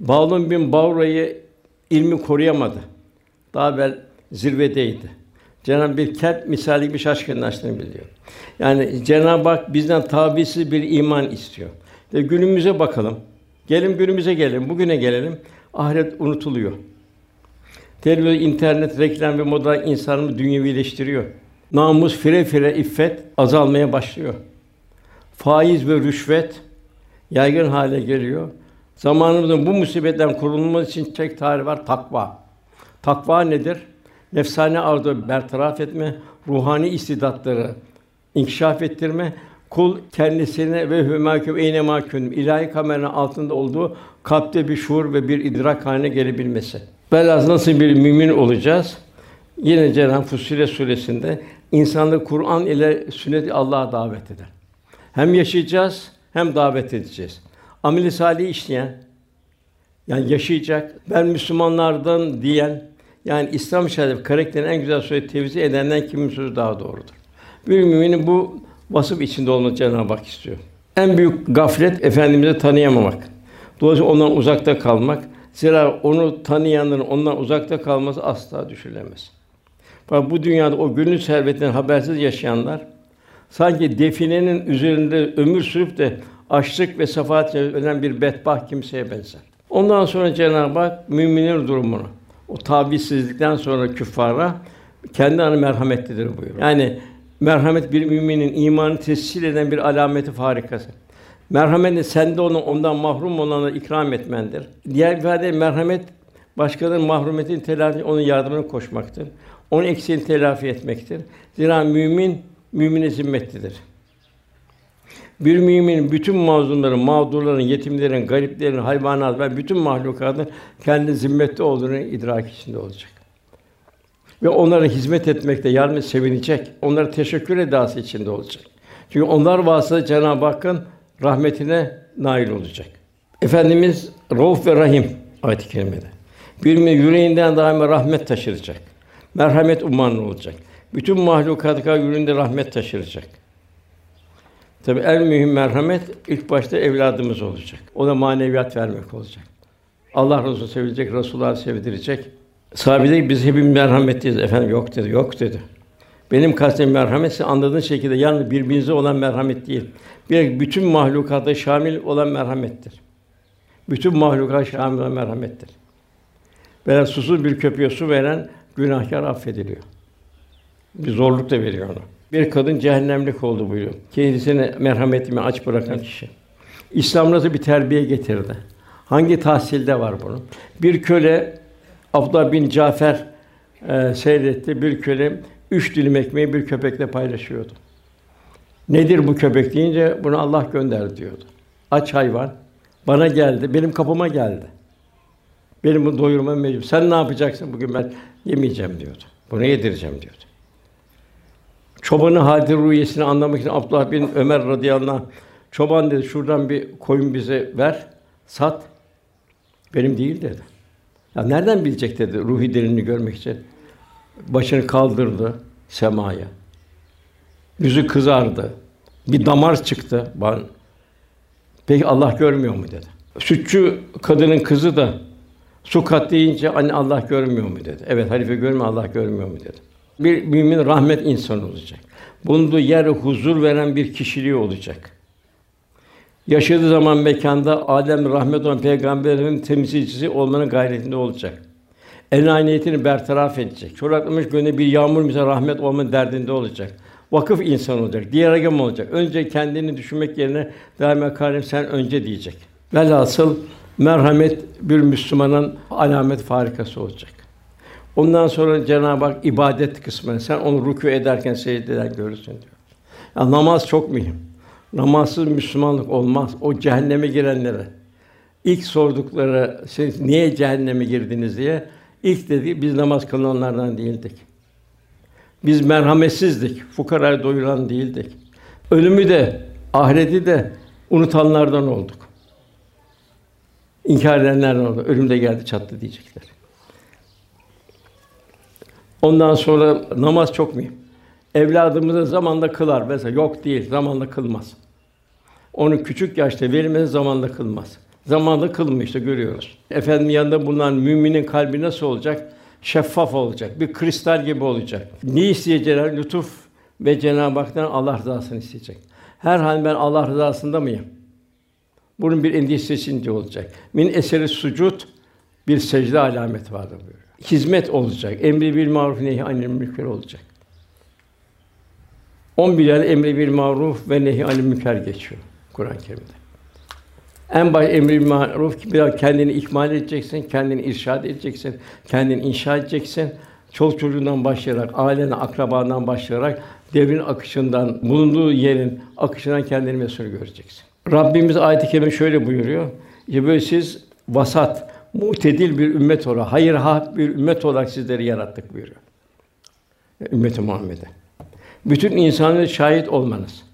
A: Bağlum bin Bavra'yı ilmi koruyamadı. Daha evvel zirvedeydi. Cenab-ı bir kelp misali bir şaşkınlaştığını biliyor. Yani Cenab-ı Hak bizden tabisiz bir iman istiyor. Ve günümüze bakalım. Gelin günümüze gelelim, bugüne gelelim. Ahiret unutuluyor. Televizyon, internet, reklam ve moda insanı dünyevileştiriyor. Namus, fire fire iffet azalmaya başlıyor. Faiz ve rüşvet yaygın hale geliyor. Zamanımızın bu musibetten kurulması için tek tarih var takva. Takva nedir? Nefsane arzu bertaraf etme, ruhani istidatları inkişaf ettirme, kul kendisine ve hümâküm eyne mâkûn ilahi kameranın altında olduğu kalpte bir şuur ve bir idrak haline gelebilmesi. Velhâsıl nasıl bir mümin olacağız? Yine Cenab-ı Fussilet suresinde insanlık Kur'an ile sünnet Allah'a davet eder. Hem yaşayacağız hem davet edeceğiz. Amel-i salih işleyen yani yaşayacak, ben Müslümanlardan diyen yani İslam şehadet karakterini en güzel söyleyip tevzi edenden kimin sözü daha doğrudur. Bir müminin bu vasıf içinde olması Cenab-ı Hak istiyor. En büyük gaflet efendimizi tanıyamamak. Dolayısıyla ondan uzakta kalmak. Zira onu tanıyanların ondan uzakta kalması asla düşülemez. Bak bu dünyada o gönül servetinden habersiz yaşayanlar sanki definenin üzerinde ömür sürüp de açlık ve sefahat ölen bir bedbaht kimseye benzer. Ondan sonra Cenab-ı Hak müminin durumunu o tavizsizlikten sonra küffara kendi anı merhametlidir buyuruyor. Yani merhamet bir müminin imanı tescil eden bir alameti farikası. Merhamet sende onu ondan mahrum olana ikram etmendir. Diğer ifade merhamet başkalarının mahrumetini telafi onun yardımına koşmaktır. Onun eksiğini telafi etmektir. Zira mümin mümine zimmetlidir. Bir mümin bütün mazlumların, mağdurların, yetimlerin, gariplerin, hayvanat ve bütün mahlukatın kendi zimmette olduğunu idrak içinde olacak. Ve onlara hizmet etmekte yardım sevinecek. Onlara teşekkür edası içinde olacak. Çünkü onlar vasıtasıyla Cenab-ı Hakk'ın rahmetine nail olacak. Efendimiz Rauf ve Rahim ayet-i kerimede. Bir yüreğinden daima rahmet taşıracak. Merhamet ummanı olacak. Bütün mahlukata yüreğinde rahmet taşıracak. Tabi en mühim merhamet ilk başta evladımız olacak. Ona maneviyat vermek olacak. Allah Resulü sevecek, Resulullah sevdirecek. Sahabe dedi biz hepimiz merhametliyiz. Efendim yok dedi, yok dedi. Benim kastem merhamet ise anladığın şekilde yalnız birbirinize olan merhamet değil. Bir bütün mahlukata şamil olan merhamettir. Bütün mahlukata şamil olan merhamettir. Veya susuz bir köpeğe su veren günahkar affediliyor. Bir zorluk da veriyor ona. Bir kadın cehennemlik oldu buyuruyor. Kendisine merhametimi aç bırakan kişi. İslam nasıl bir terbiye getirdi? Hangi tahsilde var bunun? Bir köle Abdullah bin Cafer e, seyretti. Bir köle üç dilim ekmeği bir köpekle paylaşıyordu. Nedir bu köpek deyince bunu Allah gönderdi diyordu. Aç hayvan bana geldi, benim kapıma geldi. Benim bunu doyurmam mecbur. Sen ne yapacaksın bugün ben yemeyeceğim diyordu. Bunu yedireceğim diyordu. Çobanın hadi rüyesini anlamak için Abdullah bin Ömer radıyallahu anh çoban dedi şuradan bir koyun bize ver, sat. Benim değil dedi. Ya nereden bilecek dedi ruhi derinliğini görmek için. Başını kaldırdı semaya. Yüzü kızardı. Bir damar çıktı. Ben, Peki Allah görmüyor mu dedi. Sütçü kadının kızı da su kat deyince anne Allah görmüyor mu dedi. Evet halife görmüyor Allah görmüyor mu dedi. Bir mümin rahmet insanı olacak. Bulunduğu yer huzur veren bir kişiliği olacak. Yaşadığı zaman mekanda Adem rahmet olan peygamberin temsilcisi olmanın gayretinde olacak. Enaniyetini bertaraf edecek. Çoraklamış gönlüne bir yağmur misal rahmet olmanın derdinde olacak. Vakıf insan olacak. Diğer agam olacak. Önce kendini düşünmek yerine daima karim sen önce diyecek. Velhasıl merhamet bir Müslümanın alamet farikası olacak. Ondan sonra Cenab-ı Hak ibadet kısmını sen onu rükû ederken secdeden görürsün diyor. Ya namaz çok mühim. Namazsız Müslümanlık olmaz. O cehenneme girenlere ilk sordukları siz niye cehenneme girdiniz diye ilk dedi biz namaz kılanlardan değildik. Biz merhametsizdik, fukarayı doyuran değildik. Ölümü de, ahireti de unutanlardan olduk. İnkar edenlerden olduk. Ölüm de geldi çattı diyecekler. Ondan sonra namaz çok mühim. Evladımızı zamanla kılar mesela yok değil zamanla kılmaz. Onu küçük yaşta verilmesi zamanla kılmaz. Zamanla kılmıyor işte görüyoruz. Efendim yanında bulunan müminin kalbi nasıl olacak? şeffaf olacak, bir kristal gibi olacak. Ne isteyeceğler? Lütuf ve Cenab-ı Hak'tan Allah rızasını isteyecek. Her hal ben Allah rızasında mıyım? Bunun bir endişesinde olacak. Min eseri sucud bir secde alameti vardır buyuruyor. Hizmet olacak. Emri bil maruf nehi anil münker olacak. 11 yer emri bil maruf ve nehi anil münker geçiyor Kur'an-ı Kerim'de. En baş emri maruf ki biraz kendini ikmal edeceksin, kendini irşad edeceksin, kendini inşa edeceksin. Çoluk çocuğundan başlayarak, ailene, akrabandan başlayarak devrin akışından, bulunduğu yerin akışından kendini mesul göreceksin. Rabbimiz ayet-i kerime şöyle buyuruyor. İşte böyle siz vasat, mutedil bir ümmet olarak, hayır ha bir ümmet olarak sizleri yarattık buyuruyor. Ümmeti Muhammed'e. Bütün insanlara şahit olmanız.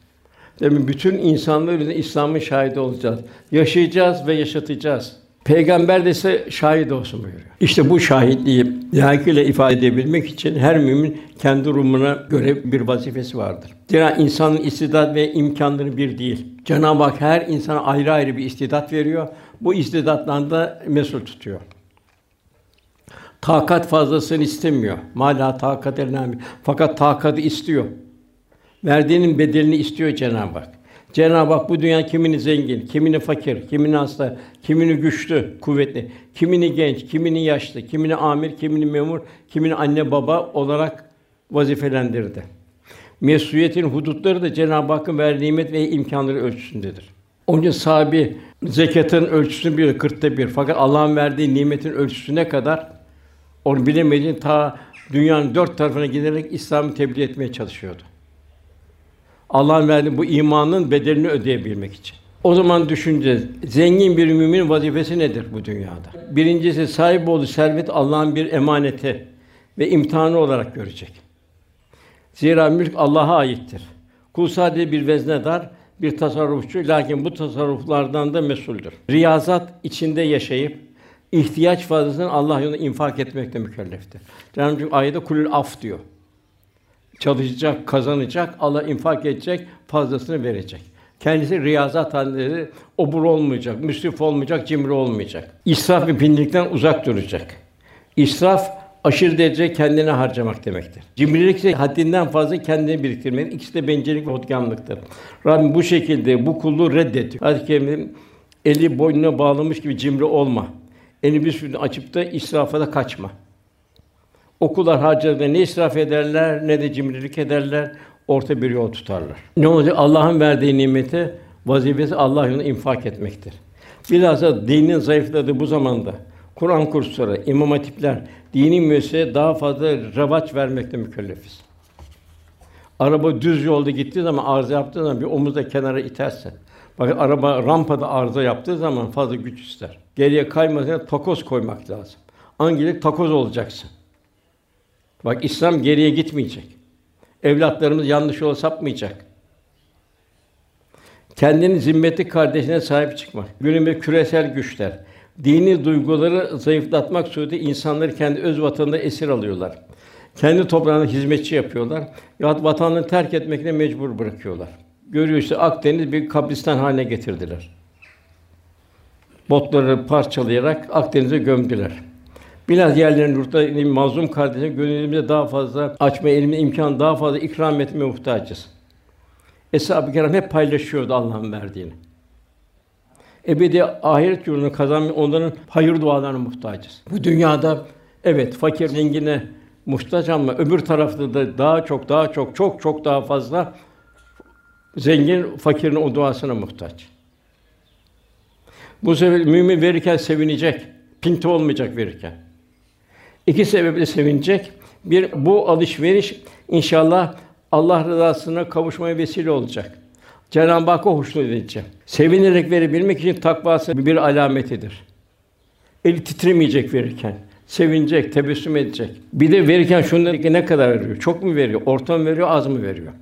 A: Demin bütün insanlar İslam'ın şahidi olacağız. Yaşayacağız ve yaşatacağız. Peygamber de ise şahit olsun buyuruyor. İşte bu şahitliği layıkıyla ifade edebilmek için her mümin kendi durumuna göre bir vazifesi vardır. Zira insanın istidat ve imkanları bir değil. Cenab-ı Hak her insana ayrı ayrı bir istidat veriyor. Bu istidattan da mesul tutuyor. Takat fazlasını istemiyor. Mala takat elnâmi. Fakat takatı istiyor. Verdiğinin bedelini istiyor Cenab-ı Hak. Cenab-ı Hak bu dünya kimini zengin, kimini fakir, kimini hasta, kimini güçlü, kuvvetli, kimini genç, kimini yaşlı, kimini amir, kimini memur, kimini anne baba olarak vazifelendirdi. Mesuliyetin hudutları da Cenab-ı Hakk'ın verdiği nimet ve imkanları ölçüsündedir. Onun sahibi zekatın ölçüsünü biliyor, kırkta bir. Fakat Allah'ın verdiği nimetin ölçüsüne kadar onu bilemediğin ta dünyanın dört tarafına giderek İslam'ı tebliğ etmeye çalışıyordu. Allah'ın verdiği bu imanın bedelini ödeyebilmek için. O zaman düşüneceğiz. Zengin bir mümin vazifesi nedir bu dünyada? Birincisi sahip olduğu servet Allah'ın bir emaneti ve imtihanı olarak görecek. Zira mülk Allah'a aittir. Kul sadece bir veznedar, bir tasarrufçu lakin bu tasarruflardan da mesuldür. Riyazat içinde yaşayıp ihtiyaç fazlasını Allah yolunda infak etmekle mükelleftir. Cenab-ı Hak ayette kulül af diyor. Çalışacak, kazanacak, Allah infak edecek, fazlasını verecek. Kendisi riyazat halinde obur olmayacak, müsrif olmayacak, cimri olmayacak. İsraf ve pinlikten uzak duracak. İsraf aşırı derece kendine harcamak demektir. Cimrilik ise haddinden fazla kendini biriktirmek. İkisi de bencillik ve hodgamlıktır. Rabbim bu şekilde bu kulluğu reddediyor. Hadis-i eli boynuna bağlamış gibi cimri olma. Elini bir açıp da israfa da kaçma. Okullar harcadığında ne israf ederler ne de cimrilik ederler. Orta bir yol tutarlar. Ne olacak? Allah'ın verdiği nimeti vazifesi Allah yolunda infak etmektir. Bilhassa dinin zayıfladığı bu zamanda Kur'an kursları, imam hatipler, dini müesseseye daha fazla revaç vermekle mükellefiz. Araba düz yolda gittiği zaman arıza yaptığı zaman bir omuzda kenara iterse. Bakın araba rampada arıza yaptığı zaman fazla güç ister. Geriye kaymasına takoz koymak lazım. Angelik takoz olacaksın. Bak İslam geriye gitmeyecek. Evlatlarımız yanlış yola sapmayacak. Kendini zimmetli kardeşine sahip çıkmak. Günümüzde küresel güçler, dini duyguları zayıflatmak suretiyle insanları kendi öz vatanında esir alıyorlar. Kendi toprağına hizmetçi yapıyorlar. Ya vatanını terk etmekle mecbur bırakıyorlar. Görüyor işte Akdeniz bir kabristan haline getirdiler. Botları parçalayarak Akdeniz'e gömdüler. Biraz yerlerin yurtta mazlum kardeşim gönlümüzde daha fazla açma elime imkan daha fazla ikram etmeye muhtacız. Eshab-ı Kiram hep paylaşıyordu Allah'ın verdiğini. Ebedi ahiret yurdunu kazanma onların hayır dualarına muhtacız. Bu dünyada evet fakir zengine muhtaç ama öbür tarafta da daha çok daha çok çok çok daha fazla zengin fakirin o duasına muhtaç. Bu sefer mümin verirken sevinecek, pinti olmayacak verirken. İki sebeple sevinecek. Bir, bu alışveriş inşallah Allah rızasına kavuşmaya vesile olacak. Cenab-ı Hakk'a hoşnut edecek. Sevinerek verebilmek için takvası bir alametidir. Eli titremeyecek verirken. Sevinecek, tebessüm edecek. Bir de verirken şunları ne kadar veriyor? Çok mu veriyor? Orta mı veriyor? Az mı veriyor?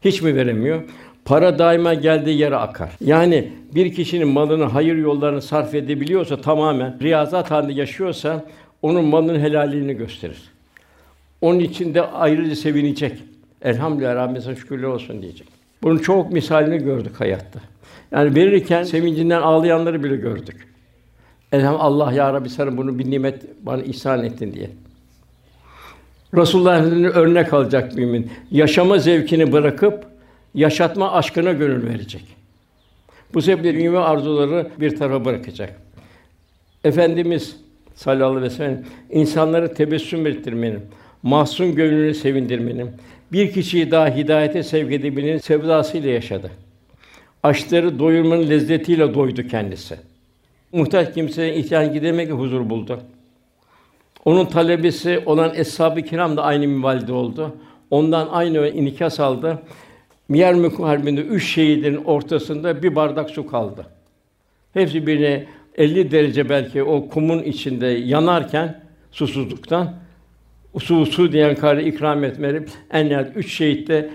A: Hiç mi veremiyor? Para daima geldiği yere akar. Yani bir kişinin malını hayır yollarına sarf edebiliyorsa tamamen riyazat halinde yaşıyorsa onun malının helalliğini gösterir. Onun için de ayrıca sevinecek. Elhamdülillah Rabbimize şükürler olsun diyecek. Bunun çok misalini gördük hayatta. Yani verirken sevincinden ağlayanları bile gördük. Elham Allah ya Rabbi sana bunu bir nimet bana ihsan ettin diye. Resulullah Efendimiz'e örnek alacak mümin. Yaşama zevkini bırakıp yaşatma aşkına gönül verecek. Bu sebeple dünya arzuları bir tarafa bırakacak. Efendimiz sallallahu aleyhi ve sellem insanları tebessüm ettirmenin, mahzun gönlünü sevindirmenin, bir kişiyi daha hidayete sevk edebilmenin sevdasıyla yaşadı. Açları doyurmanın lezzetiyle doydu kendisi. Muhtaç kimseye ihtiyaç gidemek huzur buldu. Onun talebesi olan eshab-ı kiram da aynı minvalde oldu. Ondan aynı inikas aldı. Yermük Harbi'nde üç şehidin ortasında bir bardak su kaldı. Hepsi birine 50 derece belki o kumun içinde yanarken susuzluktan su su diyen kârı ikram etmeli. En nihayet üç şehit de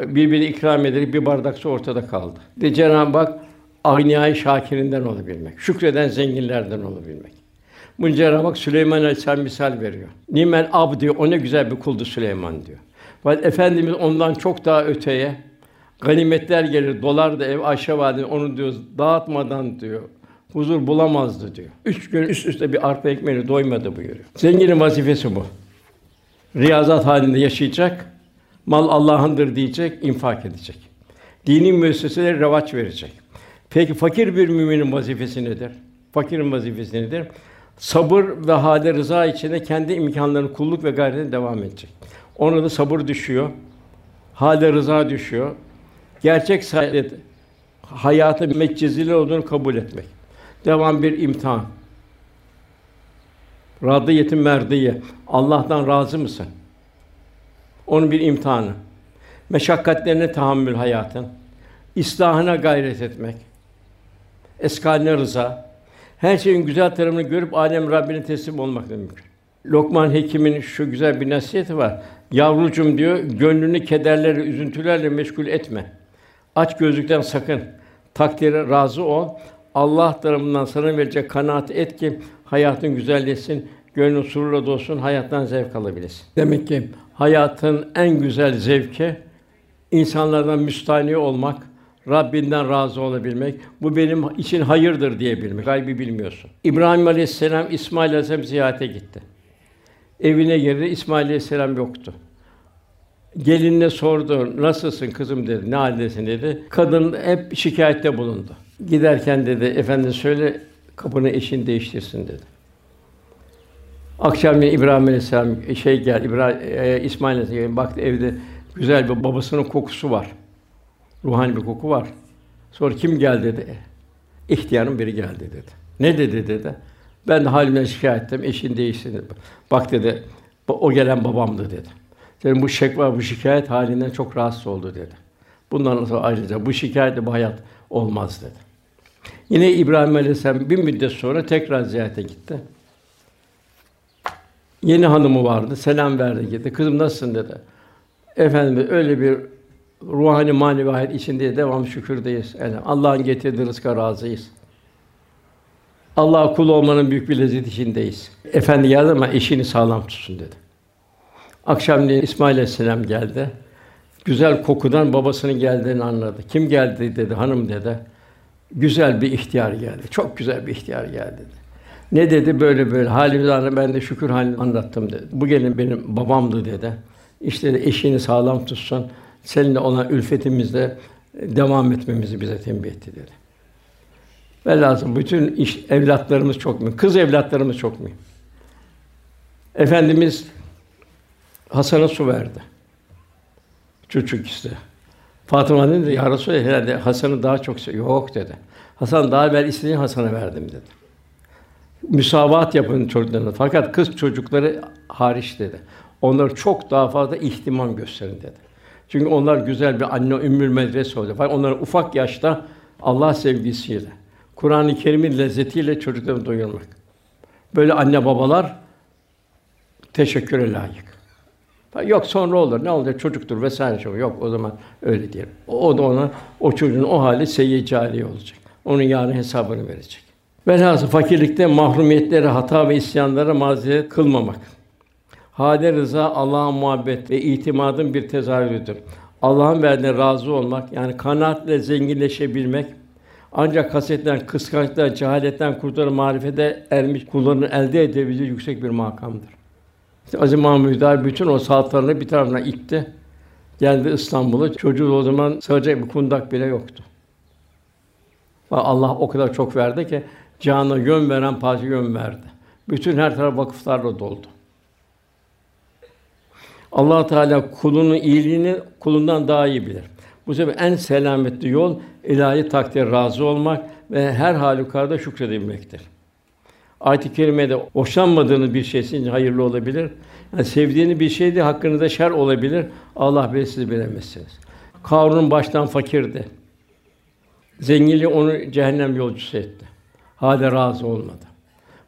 A: e, birbiri ikram ederek bir bardak su ortada kaldı. De Cenab-ı Hak Agniyâ-i Şakirinden olabilmek, şükreden zenginlerden olabilmek. Bunu Cenab-ı Hak Süleyman Aleyhisselam misal veriyor. Nimel ab diyor, o ne güzel bir kuldu Süleyman diyor. Fakat Efendimiz ondan çok daha öteye ganimetler gelir, dolar da ev Ayşe valide onu diyor dağıtmadan diyor huzur bulamazdı diyor. Üç gün üst üste bir arpa ekmeğiyle doymadı buyuruyor. Zenginin vazifesi bu. Riyazat halinde yaşayacak, mal Allah'ındır diyecek, infak edecek. Dini müesseselere revaç verecek. Peki fakir bir müminin vazifesi nedir? Fakirin vazifesi nedir? Sabır ve hâle rıza içinde kendi imkanlarını kulluk ve gayretine devam edecek. Ona da sabır düşüyor. Hâle rıza düşüyor. Gerçek saadet hayatı meccezili olduğunu kabul etmek. Devam bir imtihan. Radiyetin merdiye. Allah'tan razı mısın? Onun bir imtihanı. Meşakkatlerine tahammül hayatın. İslahına gayret etmek. Eskaline rıza. Her şeyin güzel tarafını görüp alem Rabbine teslim olmak mümkün. Lokman Hekim'in şu güzel bir nasihati var. Yavrucum diyor, gönlünü kederlerle, üzüntülerle meşgul etme. Aç gözlükten sakın. Takdire razı ol. Allah tarafından sana verecek kanaat et ki hayatın güzelleşsin, gönlün sururla dolsun, hayattan zevk alabilesin. Demek ki hayatın en güzel zevki insanlardan müstahni olmak, Rabbinden razı olabilmek, bu benim için hayırdır diyebilmek. Gaybi bilmiyorsun. İbrahim Aleyhisselam İsmail Aleyhisselam ziyarete gitti. Evine girdi, İsmail Aleyhisselam yoktu. Gelinine sordu, nasılsın kızım dedi, ne haldesin dedi. Kadın hep şikayette bulundu. Giderken dedi, efendi söyle kapını eşin değiştirsin dedi. Akşam İbrahim Aleyhisselam şey gel, İbrahim, e, İsmail Aleyhisselam baktı evde güzel bir babasının kokusu var. Ruhani bir koku var. Sonra kim geldi dedi. İhtiyarın biri geldi dedi. Ne dedi dedi. Ben de halimden şikayet ettim. Eşin değişti dedi. Bak dedi. O gelen babamdı dedi. Senin bu şekva, bu şikayet halinden çok rahatsız oldu dedi. Bundan sonra ayrıca bu şikayetle bu hayat olmaz dedi. Yine İbrahim Aleyhisselam bir müddet sonra tekrar ziyarete gitti. Yeni hanımı vardı. Selam verdi gitti. Kızım nasılsın dedi. Efendim öyle bir ruhani manevi hayat içinde devam şükürdeyiz. Yani Allah'ın getirdiği rızka razıyız. Allah'a kul olmanın büyük bir lezzet içindeyiz. Efendi geldi ama eşini sağlam tutsun dedi. Akşamleyin İsmail Aleyhisselam geldi. Güzel kokudan babasının geldiğini anladı. Kim geldi dedi, hanım dedi. Güzel bir ihtiyar geldi. Çok güzel bir ihtiyar geldi dedi. Ne dedi böyle böyle halimizi. Ben de şükür halini anlattım dedi. Bu gelin benim babamdı dedi. İşte de eşini sağlam tutsun. Seninle olan ülfetimizde devam etmemizi bize tembih etti dedi. Ve bütün iş, evlatlarımız çok mühim. Kız evlatlarımız çok mühim. Efendimiz Hasan'a su verdi. Çocuk işte. Fatıma dedi ya Resulallah herhalde Hasan'ı daha çok seviyor. Yok dedi. Hasan daha evvel istediğin Hasan'a verdim dedi. Müsavat yapın çocuklarına. Fakat kız çocukları hariç dedi. Onları çok daha fazla ihtimam gösterin dedi. Çünkü onlar güzel bir anne ümmül medrese olacak. Fakat onların ufak yaşta Allah sevgisiyle, Kur'an-ı Kerim'in lezzetiyle çocuklarını doyurmak. Böyle anne babalar teşekküre layık. Yok sonra olur. Ne olacak? Çocuktur vesaire şey. Yok o zaman öyle diyelim. O da ona o çocuğun o hali seyyi cari olacak. Onun yarın hesabını verecek. Velhâsıl fakirlikte mahrumiyetlere, hata ve isyanlara mazeret kılmamak. Hâde rıza Allah'a muhabbet ve itimadın bir tezahürüdür. Allah'ın verdiğine razı olmak, yani kanaatle zenginleşebilmek, ancak hasetten, kıskançlıktan, cehaletten kurtarıp marifete ermiş kulların elde edebileceği yüksek bir makamdır. İşte Aziz Mahmud Hüdayi bütün o saltanatı bir tarafına itti. Geldi İstanbul'a. Çocuğu o zaman sığacak bir kundak bile yoktu. Allah o kadar çok verdi ki cana yön veren padişah yön verdi. Bütün her taraf vakıflarla doldu. Allah Teala kulunun iyiliğini kulundan daha iyi bilir. Bu sebeple en selametli yol ilahi takdir razı olmak ve her halükarda şükredebilmektir. Ayet-i kerimede hoşlanmadığınız bir şey sizin hayırlı olabilir. Yani sevdiğiniz bir şey de hakkınızda şer olabilir. Allah bilir siz bilemezsiniz. Karun baştan fakirdi. Zenginliği onu cehennem yolcusu etti. Hâlâ razı olmadı.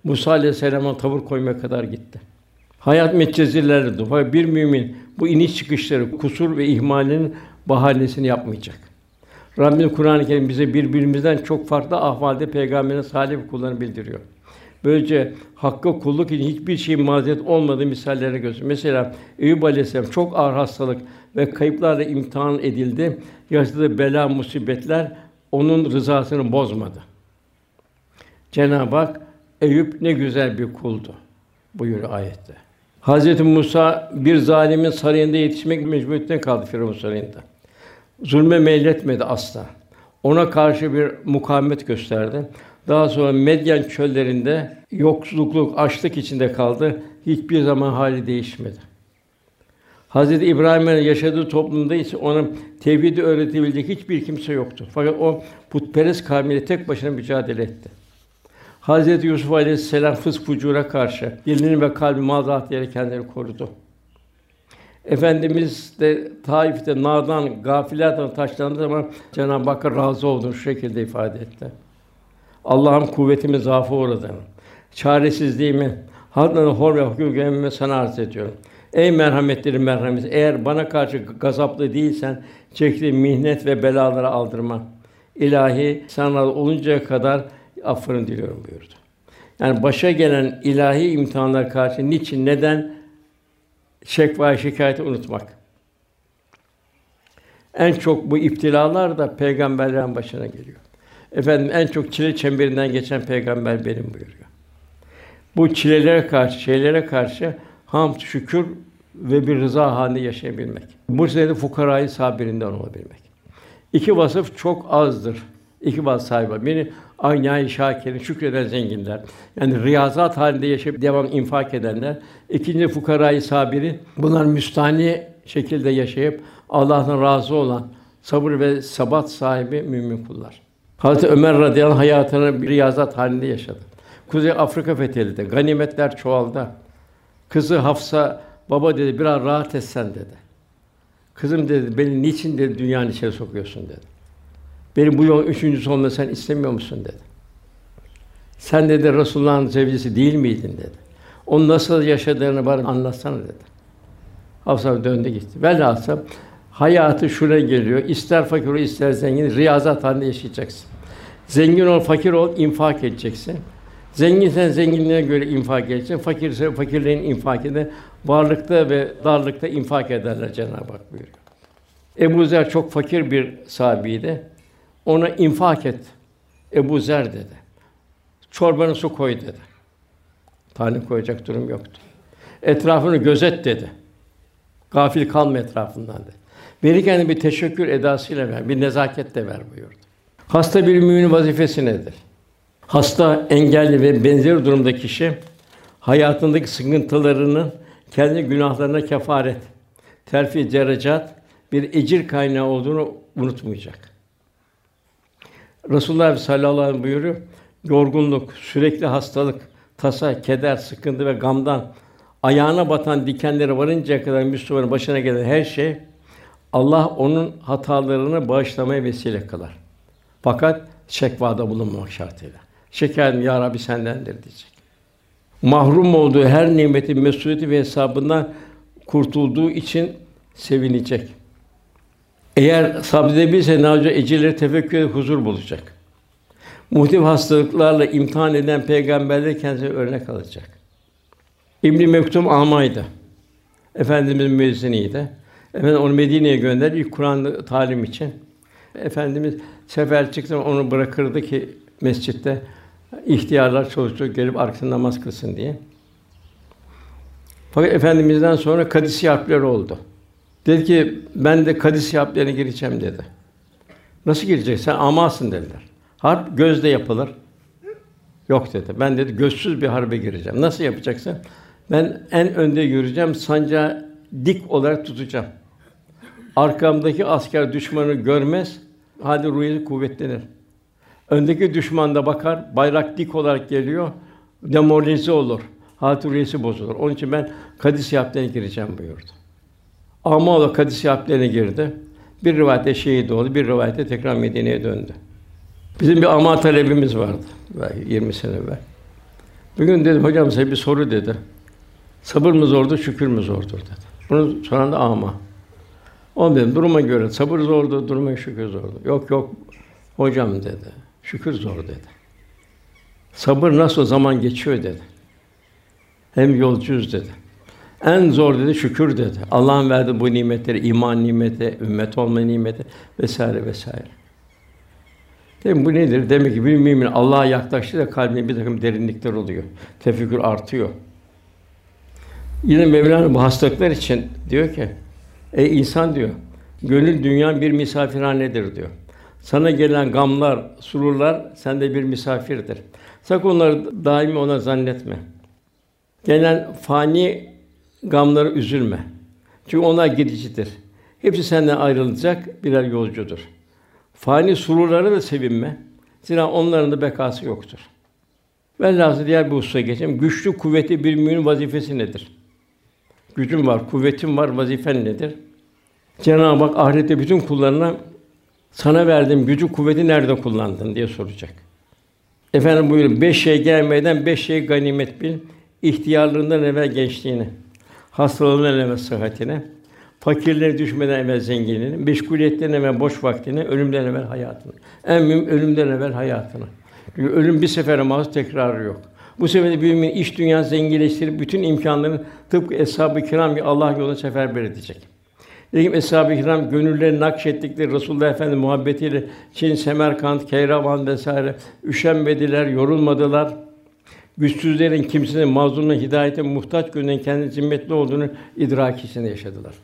A: Musa aleyhisselama tavır koymaya kadar gitti. Hayat metcezillerdi. Fakat bir mümin bu iniş çıkışları, kusur ve ihmalinin bahanesini yapmayacak. Rabbim Kur'an-ı Kerim bize birbirimizden çok farklı ahvalde peygamberin salih kullarını bildiriyor. Böylece hakka kulluk için hiçbir şeyin mazeret olmadığı misalleri gösteriyor. Mesela Eyüp Aleyhisselam çok ağır hastalık ve kayıplarla imtihan edildi. Yaşadığı bela, musibetler onun rızasını bozmadı. Cenab-ı Hak Eyüp ne güzel bir kuldu buyuruyor ayette. Hazreti Musa bir zalimin sarayında yetişmek mecburiyetine kaldı Firavun sarayında. Zulme meyletmedi asla. Ona karşı bir mukavemet gösterdi. Daha sonra Medyen çöllerinde yoksulluk, açlık içinde kaldı. Hiçbir zaman hali değişmedi. Hazreti İbrahim'in yaşadığı toplumda ise ona tevhidi öğretebilecek hiçbir kimse yoktu. Fakat o putperest kavmiyle tek başına mücadele etti. Hazreti Yusuf Aleyhisselam fısk fucura karşı dilini ve kalbi mazat diyerek kendini korudu. Efendimiz de Taif'te nadan, gafilerden taşlandığı zaman Cenab-ı Hakk'a razı olduğunu şu şekilde ifade etti. Allah'ım kuvvetimi zaafa uğradığını, çaresizliğimi, hadden hor ve hüküm görmemi sana arz ediyorum. Ey merhametlerin merhameti, eğer bana karşı gazaplı değilsen, çektiğim mihnet ve belalara aldırma. İlahi sana oluncaya kadar affını diliyorum buyurdu. Yani başa gelen ilahi imtihanlar karşı niçin, neden şekva şikayeti unutmak? En çok bu iptilalar da peygamberlerin başına geliyor. Efendim en çok çile çemberinden geçen peygamber benim buyuruyor. Bu çilelere karşı, şeylere karşı hamd, şükür ve bir rıza halinde yaşayabilmek. Bu sayede fukarayı sabirinden olabilmek. İki vasıf çok azdır. İki vasıf sahibi. Biri aynâ şakirin, şükreden zenginler. Yani riyazat halinde yaşayıp devam infak edenler. İkinci fukarayı sabiri. Bunlar müstani şekilde yaşayıp Allah'tan razı olan sabır ve sabat sahibi mümin kullar. Hazreti Ömer radıyallahu anh hayatını bir riyazat halinde yaşadı. Kuzey Afrika fethedildi. Ganimetler çoğaldı. Kızı Hafsa baba dedi biraz rahat etsen dedi. Kızım dedi beni niçin dedi dünyanın içine sokuyorsun dedi. Benim bu yol üçüncü sonunda sen istemiyor musun dedi. Sen dedi Resulullah'ın zevcesi değil miydin dedi. Onun nasıl yaşadığını bana anlatsana dedi. Hafsa döndü gitti. Velhasıl hayatı şuraya geliyor. İster fakir ister zengin, riyazat halinde yaşayacaksın. Zengin ol, fakir ol, infak edeceksin. Zenginsen zenginliğine göre infak edeceksin. Fakirse fakirliğin infak eder. Varlıkta ve darlıkta infak ederler Cenab-ı Hak buyuruyor. Ebu Zer çok fakir bir sahabiydi. Ona infak et. Ebu Zer dedi. Çorbanı su koy dedi. Tane koyacak durum yoktu. Etrafını gözet dedi. Gafil kalma etrafından dedi. Verirken bir teşekkür edasıyla ver, bir nezaketle ver buyurdu. Hasta bir müminin vazifesi nedir? Hasta, engelli ve benzeri durumda kişi hayatındaki sıkıntılarının kendi günahlarına kefaret, terfi derecat bir ecir kaynağı olduğunu unutmayacak. Resulullah sallallahu aleyhi ve sellem buyuruyor, yorgunluk, sürekli hastalık, tasa, keder, sıkıntı ve gamdan ayağına batan dikenlere varıncaya kadar Müslümanın başına gelen her şey Allah onun hatalarını bağışlamaya vesile kılar. Fakat şekvada bulunmamak şartıyla. Şekerim ya Rabbi sendendir diyecek. Mahrum olduğu her nimetin mesuliyeti ve hesabından kurtulduğu için sevinecek. Eğer sabredebilirse naca ecirleri tefekkür edip huzur bulacak. Muhtif hastalıklarla imtihan eden peygamberler kendisine örnek alacak. İbn Mektum almaydı. Efendimizin müezziniydi. Efendim onu Medine'ye gönderdi Kur'an talim için. Efendimiz sefer çıktı onu bırakırdı ki mescitte ihtiyarlar çoluk gelip arkasında namaz kılsın diye. Fakat efendimizden sonra Kadisiye harpleri oldu. Dedi ki ben de Kadisiye harplerine gireceğim dedi. Nasıl gireceksin? Amasın dediler. Harp gözle yapılır. Yok dedi. Ben dedi gözsüz bir harbe gireceğim. Nasıl yapacaksın? Ben en önde yürüyeceğim. Sancağı dik olarak tutacağım. Arkamdaki asker düşmanı görmez. Hadi ruhiyeti kuvvetlenir. Öndeki düşman da bakar, bayrak dik olarak geliyor, demoralize olur. Halit ruhiyeti bozulur. Onun için ben Kadis Yaplerine gireceğim buyurdu. Amaoğlu Kadis Yaplerine girdi. Bir rivayette şehit oldu, bir rivayette tekrar Medine'ye döndü. Bizim bir ama talebimiz vardı. Belki 20 sene evvel. Bugün dedim hocam size bir soru dedi. Sabır mı zordur, şükür mü zordur dedi. Bunu soran da ama. O dedim duruma göre sabır zordu, duruma şükür zordu. Yok yok hocam dedi. Şükür zor dedi. Sabır nasıl zaman geçiyor dedi. Hem yolcuyuz dedi. En zor dedi şükür dedi. Allah'ın verdiği bu nimetleri, iman nimeti, ümmet olma nimeti vesaire vesaire. Dedim bu nedir? Demek ki bir mümin Allah'a yaklaştıkça kalbinde bir takım derinlikler oluyor. Tefekkür artıyor. Yine Mevlana bu hastalıklar için diyor ki, ey insan diyor, gönül dünyanın bir misafirhanedir diyor. Sana gelen gamlar, sururlar sende bir misafirdir. Sakın onları daimi ona zannetme. Gelen fani gamları üzülme. Çünkü onlar gidicidir. Hepsi senden ayrılacak birer yolcudur. Fani sururlara da sevinme. Zira onların da bekası yoktur. Velhâsıl diğer bir hususa geçeyim. Güçlü, kuvveti bir müminin vazifesi nedir? Gücün var, kuvvetin var, vazifen nedir? Cenab-ı Hak ahirette bütün kullarına sana verdiğim gücü, kuvveti nerede kullandın diye soracak. Efendim buyurun, beş şey gelmeden beş şey ganimet bil. İhtiyarlığından evvel gençliğini, hastalığından evvel sıhhatine, fakirliğe düşmeden evvel zenginliğini, meşguliyetten evvel boş vaktini, ölümden evvel hayatını. En mühim ölümden evvel hayatını. Çünkü ölüm bir sefere mahsus tekrarı yok. Bu sebeple mümin iş dünya zenginleştirip bütün imkanlarını tıpkı eshab-ı kiram gibi Allah yolunda seferber edecek. Nitekim eshab-ı kiram gönüllerini nakşettikleri Resulullah Efendimiz muhabbetiyle Çin, Semerkant, Keyravan vesaire üşenmediler, yorulmadılar. Güçsüzlerin, kimsenin, mazlumların hidayete muhtaç gönüllerin kendi zimmetli olduğunu idrak içinde yaşadılar.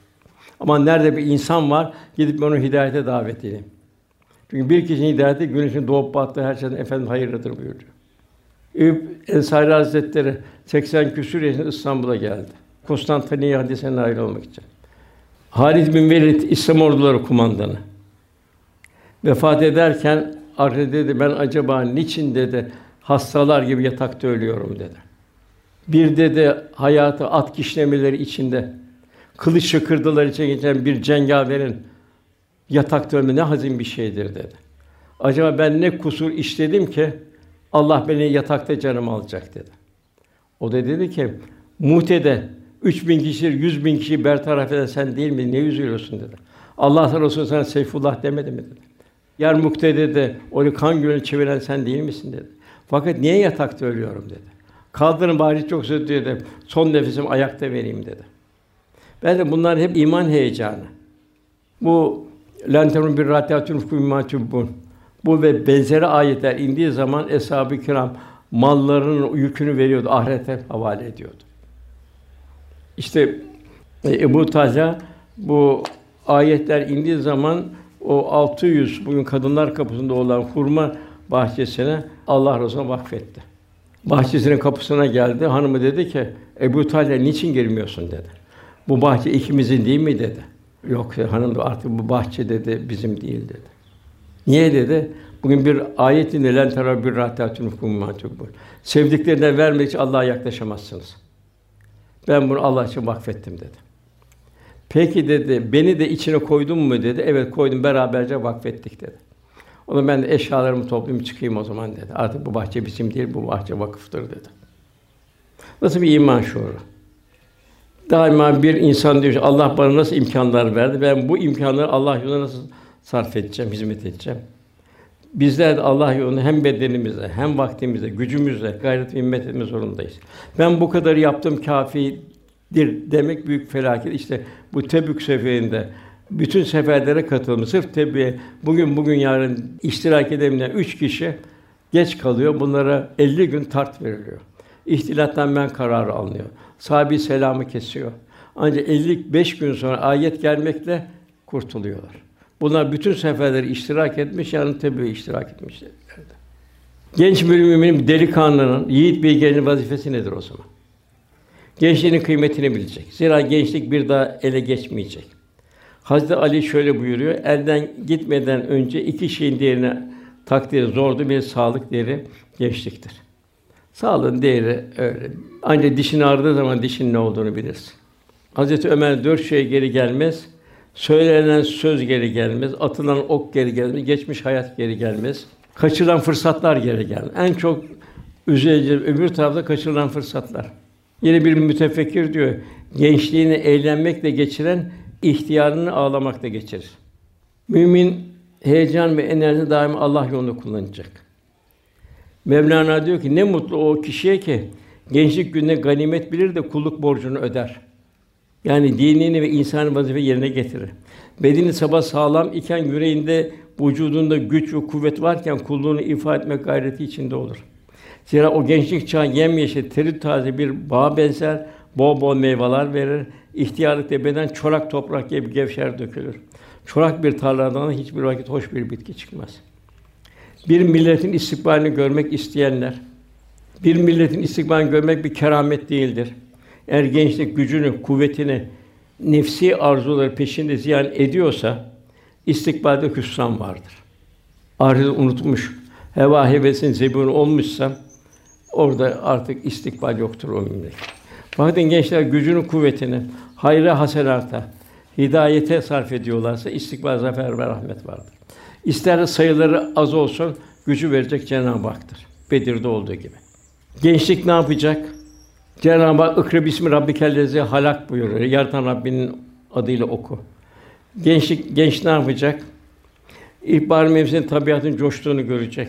A: Ama nerede bir insan var, gidip onu hidayete davet edeyim. Çünkü bir kişinin hidayeti güneşin doğup battığı her şeyden efendim hayırlıdır buyuruyor. Eyüp Ensari Hazretleri 80 küsur yaşında İstanbul'a geldi. Konstantiniye hadisine nail olmak için. Halid bin Velid İslam orduları kumandanı. Vefat ederken arkada dedi ben acaba niçin dedi hastalar gibi yatakta ölüyorum dedi. Bir dedi hayatı at kişnemeleri içinde kılıç şakırdılar içine geçen bir cengaverin yatakta ölme ne hazin bir şeydir dedi. Acaba ben ne kusur işledim ki Allah beni yatakta canımı alacak dedi. O da dedi ki Mute'de 3000 kişi, 100 bin kişi bertaraf eden sen değil mi? Ne üzülüyorsun dedi. Allah Resulü sana Seyfullah demedi mi dedi. Yer muktede de onu kan gölüne çeviren sen değil misin dedi. Fakat niye yatakta ölüyorum dedi. Kaldırın bari çok söz dedi. Son nefesim ayakta vereyim dedi. Ben de bunlar hep iman heyecanı. Bu lanterun bir rahatiyatun fumatubun. Bu ve benzeri ayetler indiği zaman eshab-ı kiram mallarının yükünü veriyordu, ahirete havale ediyordu. İşte e, Ebu Taza bu ayetler indiği zaman o 600 bugün kadınlar kapısında olan hurma bahçesine Allah Resulü vakfetti. Bahçesinin kapısına geldi. Hanımı dedi ki, Ebu Talha niçin girmiyorsun dedi. Bu bahçe ikimizin değil mi dedi. Yok hanım da artık bu bahçe dedi bizim değil dedi. Niye dedi? Bugün bir ayet indi len tera bir rahatatun bu. Sevdiklerine vermek için Allah'a yaklaşamazsınız. Ben bunu Allah için vakfettim dedi. Peki dedi, beni de içine koydun mu dedi. Evet koydum, beraberce vakfettik dedi. O da ben de eşyalarımı toplayayım çıkayım o zaman dedi. Artık bu bahçe bizim değil, bu bahçe vakıftır dedi. Nasıl bir iman şuuru? Daima bir insan diyor Allah bana nasıl imkanlar verdi? Ben bu imkanları Allah yolunda nasıl sarf edeceğim, hizmet edeceğim? Bizler de Allah yolunda hem bedenimizle, hem vaktimizle, gücümüzle gayret ve himmet etme zorundayız. Ben bu kadar yaptım kafidir demek büyük felaket. İşte bu Tebük seferinde bütün seferlere katılmış. Sırf Tebük'e bugün bugün yarın iştirak edemeyen üç kişi geç kalıyor. Bunlara 50 gün tart veriliyor. İhtilattan ben kararı alınıyor. sahibi selamı kesiyor. Ancak 55 gün sonra ayet gelmekle kurtuluyorlar. Bunlar bütün seferleri iştirak etmiş, yani tabi iştirak etmişler. Genç bir müminin, delikanlının, yiğit bir gencin vazifesi nedir o zaman? Gençliğinin kıymetini bilecek. Zira gençlik bir daha ele geçmeyecek. Hazreti Ali şöyle buyuruyor: Elden gitmeden önce iki şeyin değerini takdiri zordu. Bir sağlık değeri, gençliktir. Sağlığın değeri öyle. Ancak dişin ağrıdığı zaman dişin ne olduğunu bilirsin. Hazreti Ömer dört şey geri gelmez. Söylenen söz geri gelmez, atılan ok geri gelmez, geçmiş hayat geri gelmez. Kaçırılan fırsatlar geri gelmez. En çok üzücü öbür tarafta kaçırılan fırsatlar. Yine bir mütefekkir diyor, gençliğini eğlenmekle geçiren ihtiyarını ağlamakla geçirir. Mümin heyecan ve enerji daima Allah yolunda kullanacak. Mevlana diyor ki ne mutlu o kişiye ki gençlik gününe ganimet bilir de kulluk borcunu öder. Yani dinini ve insan vazife yerine getirir. Bedeni sabah sağlam iken yüreğinde, vücudunda güç ve kuvvet varken kulluğunu ifade etmek gayreti içinde olur. Zira o gençlik çağı yemyeşil, teri taze bir bağ benzer, bol bol meyveler verir. İhtiyarlıkta beden çorak toprak gibi gevşer dökülür. Çorak bir tarladan hiçbir vakit hoş bir bitki çıkmaz. Bir milletin istikbalini görmek isteyenler, bir milletin istikbalini görmek bir keramet değildir. Eğer gençlik gücünü, kuvvetini, nefsi arzuları peşinde ziyan ediyorsa istikbalde hüsran vardır. Ahireti unutmuş, heva hevesin zebun olmuşsa orada artık istikbal yoktur o memleket. Bakın gençler gücünün kuvvetini hayra hasenata, hidayete sarf ediyorlarsa istikbal zafer ve rahmet vardır. İster sayıları az olsun gücü verecek Cenab-ı Hak'tır. Bedir'de olduğu gibi. Gençlik ne yapacak? Cenab-ı Hak "Ikra bismi rabbikellezi halak" buyuruyor. Yaratan Rabbinin adıyla oku. Gençlik genç ne yapacak? İlkbahar mevsiminin tabiatın coştuğunu görecek.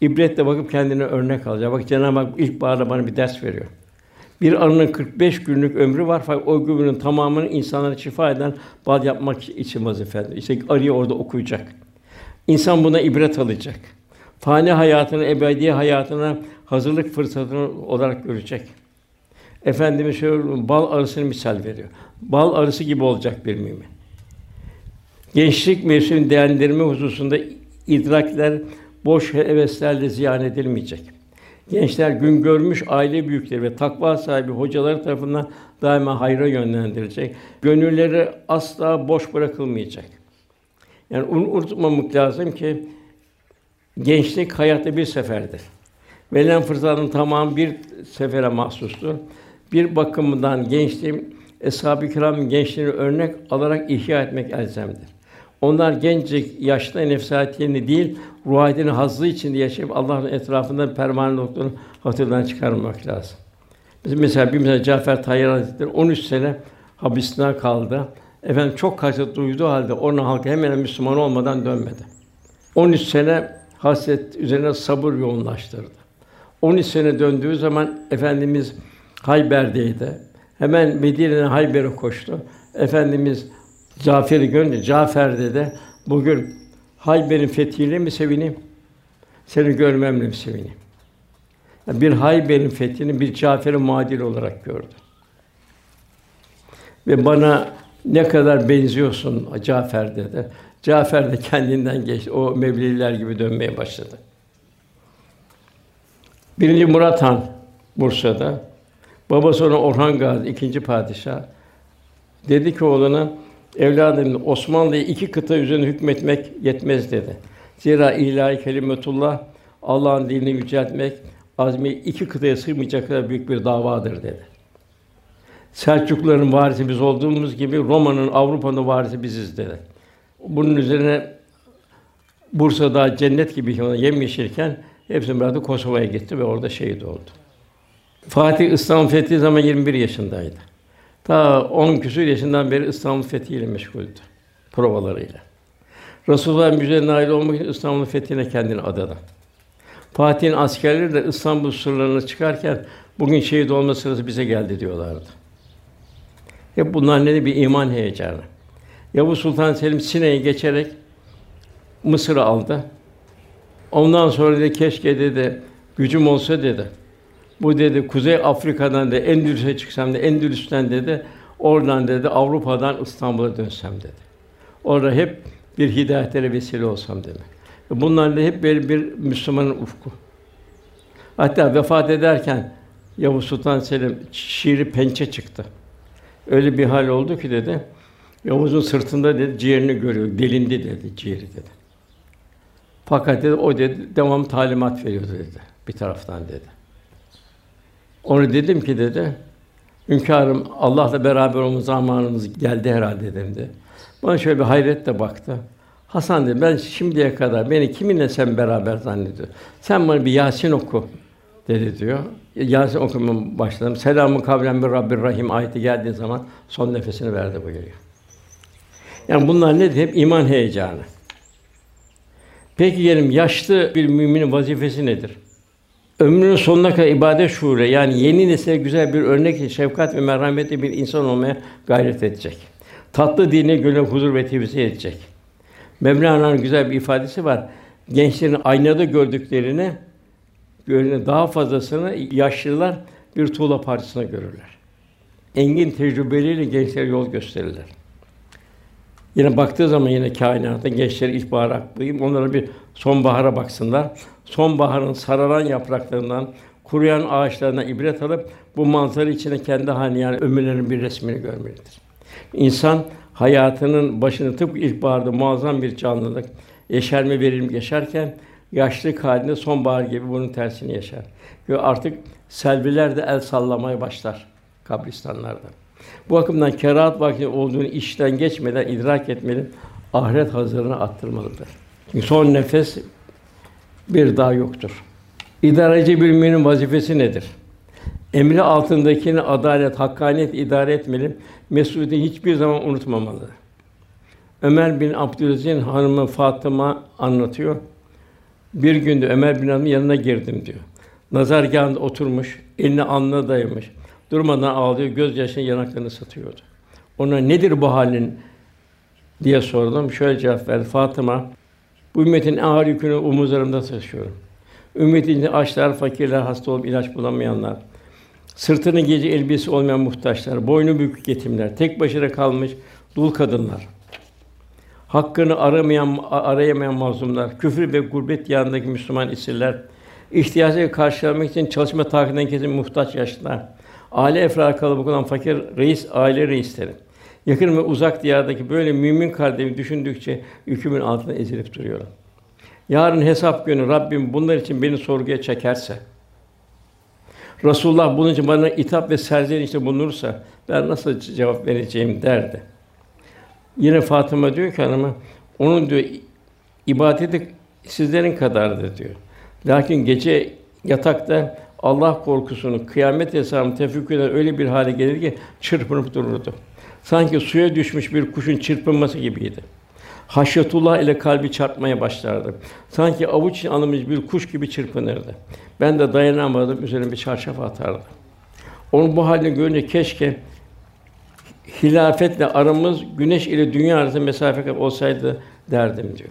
A: İbretle bakıp kendine örnek alacak. Bak Cenab-ı Hak ilkbaharda bana bir ders veriyor. Bir arının 45 günlük ömrü var fakat o ömrünün tamamını insanlara şifa eden bal yapmak için vazifeler. İşte arıyı orada okuyacak. İnsan buna ibret alacak. Fani hayatını, ebedi hayatına hazırlık fırsatını olarak görecek. Efendimiz şöyle bal arısını misal veriyor. Bal arısı gibi olacak bir mümin. Gençlik mevsimini değerlendirme hususunda idrakler boş heveslerle ziyan edilmeyecek. Gençler gün görmüş aile büyükleri ve takva sahibi hocaları tarafından daima hayra yönlendirilecek. Gönülleri asla boş bırakılmayacak. Yani unutmamak lazım ki gençlik hayatta bir seferdir. Verilen fırsatın tamamı bir sefere mahsustur. Bir bakımından gençliğim Eshab-ı Kiram gençliğini örnek alarak ihya etmek elzemdir. Onlar gencecik yaşta nefsatiyeni değil, ruhiyetini hazzı içinde yaşayıp Allah'ın etrafında pervane noktalarını hatırdan çıkarmak lazım. Bizim mesela bir mesela Cafer Tayyar Hazretleri 13 sene hapiste kaldı. Efendim çok kasıt duyduğu halde onun halkı hemen Müslüman olmadan dönmedi. 13 sene hasret üzerine sabır yoğunlaştırdı. 13 sene döndüğü zaman efendimiz Hayber'deydi. Hemen Medine'den Hayber'e koştu. Efendimiz Cafer'i görünce Cafer dedi, bugün Hayber'in fethiyle mi sevineyim? Seni görmemle mi sevineyim? Yani bir Hayber'in fethini bir Cafer'in muadili olarak gördü. Ve bana ne kadar benziyorsun Cafer dedi. Cafer de kendinden geçti. O Mevliler gibi dönmeye başladı. Birinci Murat Han Bursa'da. Babası ona Orhan Gazi ikinci padişah. Dedi ki oğluna evladım Osmanlı'yı iki kıta üzerine hükmetmek yetmez dedi. Zira ilahi kelimetullah Allah'ın dinini yüceltmek azmi iki kıtaya sığmayacak kadar büyük bir davadır dedi. Selçukluların varisi biz olduğumuz gibi Roma'nın Avrupa'nın varisi biziz dedi. Bunun üzerine Bursa'da cennet gibi yemyeşilken hepsi bıraktı Kosova'ya gitti ve orada şehit oldu. Fatih İstanbul fethi zaman 21 yaşındaydı. Ta 10 küsur yaşından beri İstanbul fethiyle meşguldü provalarıyla. Resulullah müjde nail olmak için İstanbul fethine kendini adadı. Fatih'in askerleri de İstanbul surlarına çıkarken bugün şehit olma sırası bize geldi diyorlardı. Hep bunlar ne bir iman heyecanı. Yavuz Sultan Selim Sine'yi geçerek Mısır'ı aldı. Ondan sonra dedi keşke dedi gücüm olsa dedi. Bu dedi Kuzey Afrika'dan da Endülüs'e çıksam da Endülüs'ten dedi oradan dedi Avrupa'dan İstanbul'a dönsem dedi. Orada hep bir hidayetlere vesile olsam demek. Bunlar da hep bir, bir Müslümanın ufku. Hatta vefat ederken Yavuz Sultan Selim şiiri pençe çıktı. Öyle bir hal oldu ki dedi. Yavuz'un sırtında dedi ciğerini görüyor. Delindi dedi ciğeri dedi. Fakat dedi o dedi devam talimat veriyordu dedi bir taraftan dedi. Onu dedim ki dedi Hünkârım Allah'la beraber olma zamanımız geldi herhalde dedim de. Bana şöyle bir hayretle baktı. Hasan dedi ben şimdiye kadar beni kiminle sen beraber zannediyorsun? Sen bana bir Yasin oku dedi diyor. Yasin okumaya başladım. Selamun kavlen bir Rabbir Rahim ayeti geldiği zaman son nefesini verdi buyuruyor. Yani bunlar nedir? Hep iman heyecanı. Peki gelelim yaşlı bir müminin vazifesi nedir? Ömrünün sonuna kadar ibadet şuuru yani yeni nesile güzel bir örnek, şefkat ve merhametli bir insan olmaya gayret edecek. Tatlı dine göre huzur ve tevzi edecek. Mevlana'nın güzel bir ifadesi var. Gençlerin aynada gördüklerini görünen daha fazlasını yaşlılar bir tuğla parçasına görürler. Engin tecrübeleriyle gençlere yol gösterirler. Yine baktığı zaman yine kainata gençler ilkbahara aklayayım. Onlara bir sonbahara baksınlar. Sonbaharın sararan yapraklarından, kuruyan ağaçlarından ibret alıp bu manzara içine kendi halini yani ömürlerinin bir resmini görmelidir. İnsan hayatının başını tıpkı ilkbaharda muazzam bir canlılık, yeşerme verim yaşarken yaşlılık halinde sonbahar gibi bunun tersini yaşar. Ve artık selviler de el sallamaya başlar kabristanlarda. Bu bakımdan kerahat vakti olduğunu işten geçmeden idrak etmeli, ahiret hazırlığına attırmalıdır. Çünkü son nefes bir daha yoktur. İdareci bir müminin vazifesi nedir? Emri altındakini adalet, hakkaniyet idare etmeli, mesuliyeti hiçbir zaman unutmamalı. Ömer bin Abdülaziz'in hanımı Fatıma anlatıyor. Bir günde Ömer bin Hanım'ın yanına girdim diyor. Nazargâhında oturmuş, elini alnına dayamış. Durmadan ağlıyor, gözyaşını yanaklarını satıyordu. Ona nedir bu halin diye sordum. Şöyle cevap verdi. Fatıma, bu ümmetin ağır yükünü omuzlarımda taşıyorum. Ümmetin açlar, fakirler, hasta olup ilaç bulamayanlar, sırtını gece elbise olmayan muhtaçlar, boynu bükük yetimler, tek başına kalmış dul kadınlar, hakkını aramayan, arayamayan mazlumlar, küfür ve gurbet yanındaki Müslüman esirler, ihtiyacı karşılamak için çalışma takidinden kesin muhtaç yaşlılar, aile efrad kalabalık olan fakir reis, aile reisleri, yakın ve uzak diyardaki böyle mümin kardeşimi düşündükçe yükümün altında ezilip duruyorum. Yarın hesap günü Rabbim bunlar için beni sorguya çekerse, Resulullah bunun için bana itap ve serzenişte bulunursa ben nasıl cevap vereceğim derdi. Yine Fatıma diyor ki hanıma, onun diyor ibadeti sizlerin kadardır diyor. Lakin gece yatakta Allah korkusunu, kıyamet hesabını tefekkür öyle bir hale gelir ki çırpınıp dururdu. Sanki suya düşmüş bir kuşun çırpınması gibiydi. Haşyetullah ile kalbi çarpmaya başlardı. Sanki avuç alınmış bir kuş gibi çırpınırdı. Ben de dayanamadım, üzerine bir çarşaf atardı. Onun bu halini görünce keşke hilafetle aramız güneş ile dünya arasında mesafe olsaydı derdim diyor.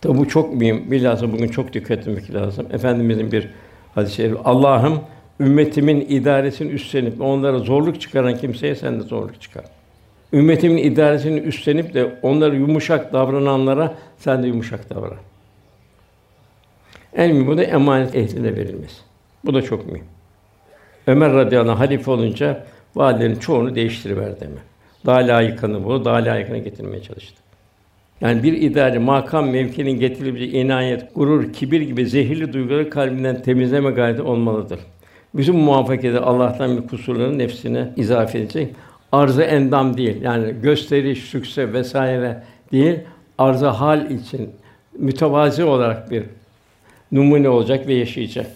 A: Tabi bu çok mühim. Bilhassa bugün çok dikkat etmek lazım. Efendimizin bir hadis-i şerif. Allah'ım ümmetimin idaresini üstlenip onlara zorluk çıkaran kimseye sen de zorluk çıkar. Ümmetimin idaresini üstlenip de onlara yumuşak davrananlara sen de yumuşak davran. En mühim bu da emanet ehline verilmesi. Bu da çok mühim. Ömer radıyallahu anh halife olunca validelerin çoğunu değiştiriverdi hemen. Daha layıkını bunu daha layıkına getirmeye çalıştı. Yani bir idare makam mevkinin getirebileceği inayet, gurur, kibir gibi zehirli duyguları kalbinden temizleme gayreti olmalıdır. Bütün muvaffakiyeti Allah'tan bir kusurların nefsine izafe edecek. Arzı endam değil. Yani gösteriş, sükse vesaire değil. Arzı hal için mütevazi olarak bir numune olacak ve yaşayacak.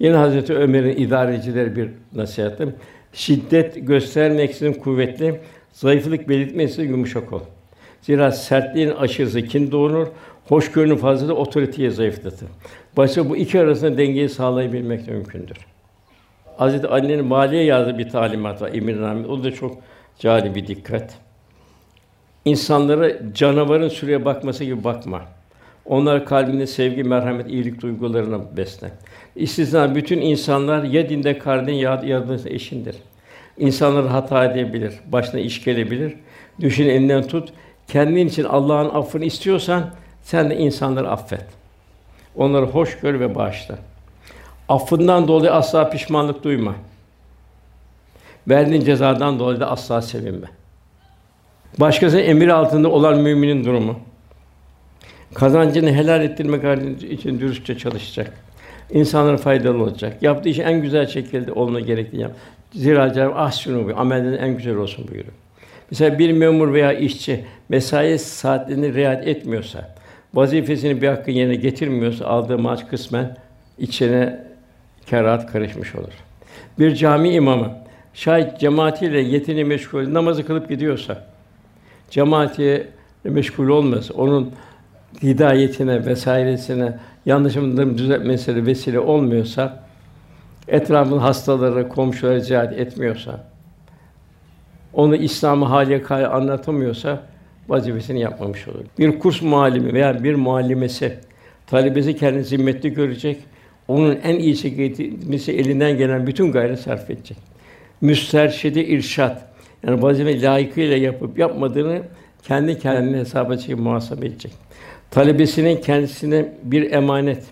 A: Yine Hazreti Ömer'in idarecileri bir nasihatı. Şiddet göstermeksizin kuvvetli, zayıflık belirtmesi yumuşak ol. Zira sertliğin aşırısı kin doğurur, hoşgörünün fazlası otoriteyi zayıflatır. Başka bu iki arasında dengeyi sağlayabilmek de mümkündür. Hazreti Ali'nin maliye yazdığı bir talimat var Emirname. O da çok cari bir dikkat. İnsanlara canavarın süreye bakması gibi bakma. Onlar kalbinde sevgi, merhamet, iyilik duygularını besle. İstisna bütün insanlar ya dinde kardeşin ya yaratılışta eşindir. İnsanlar hata edebilir, başına iş gelebilir. Düşün elinden tut. Kendin için Allah'ın affını istiyorsan sen de insanları affet. Onları hoş gör ve bağışla. Affından dolayı asla pişmanlık duyma. Verdiğin cezadan dolayı da asla sevinme. Başkasının emir altında olan müminin durumu. Kazancını helal ettirmek için dürüstçe çalışacak. İnsanlara faydalı olacak. Yaptığı işi en güzel şekilde olma gerektiğini yap. Zira Cenab-ı ahsinu buyuruyor. Amellerin en güzel olsun buyuruyor. Mesela bir memur veya işçi mesai saatlerini riayet etmiyorsa, vazifesini bir hakkı yerine getirmiyorsa aldığı maaş kısmen içine kerahat karışmış olur. Bir cami imamı şayet cemaatiyle yetini meşgul namazı kılıp gidiyorsa cemaatiye meşgul olmasa onun hidayetine vesairesine yanlışımdır düzeltmesine vesile olmuyorsa etrafın hastaları, komşuları ziyaret etmiyorsa onu İslam'ı haliye anlatamıyorsa vazifesini yapmamış olur. Bir kurs muallimi veya bir muallimesi talebesi kendini zimmetli görecek. Onun en iyi şekilde elinden gelen bütün gayret sarf edecek. Müsterşidi irşat yani vazife layıkıyla yapıp yapmadığını kendi kendine hesaba çekip muhasebe edecek. Talebesinin kendisine bir emanet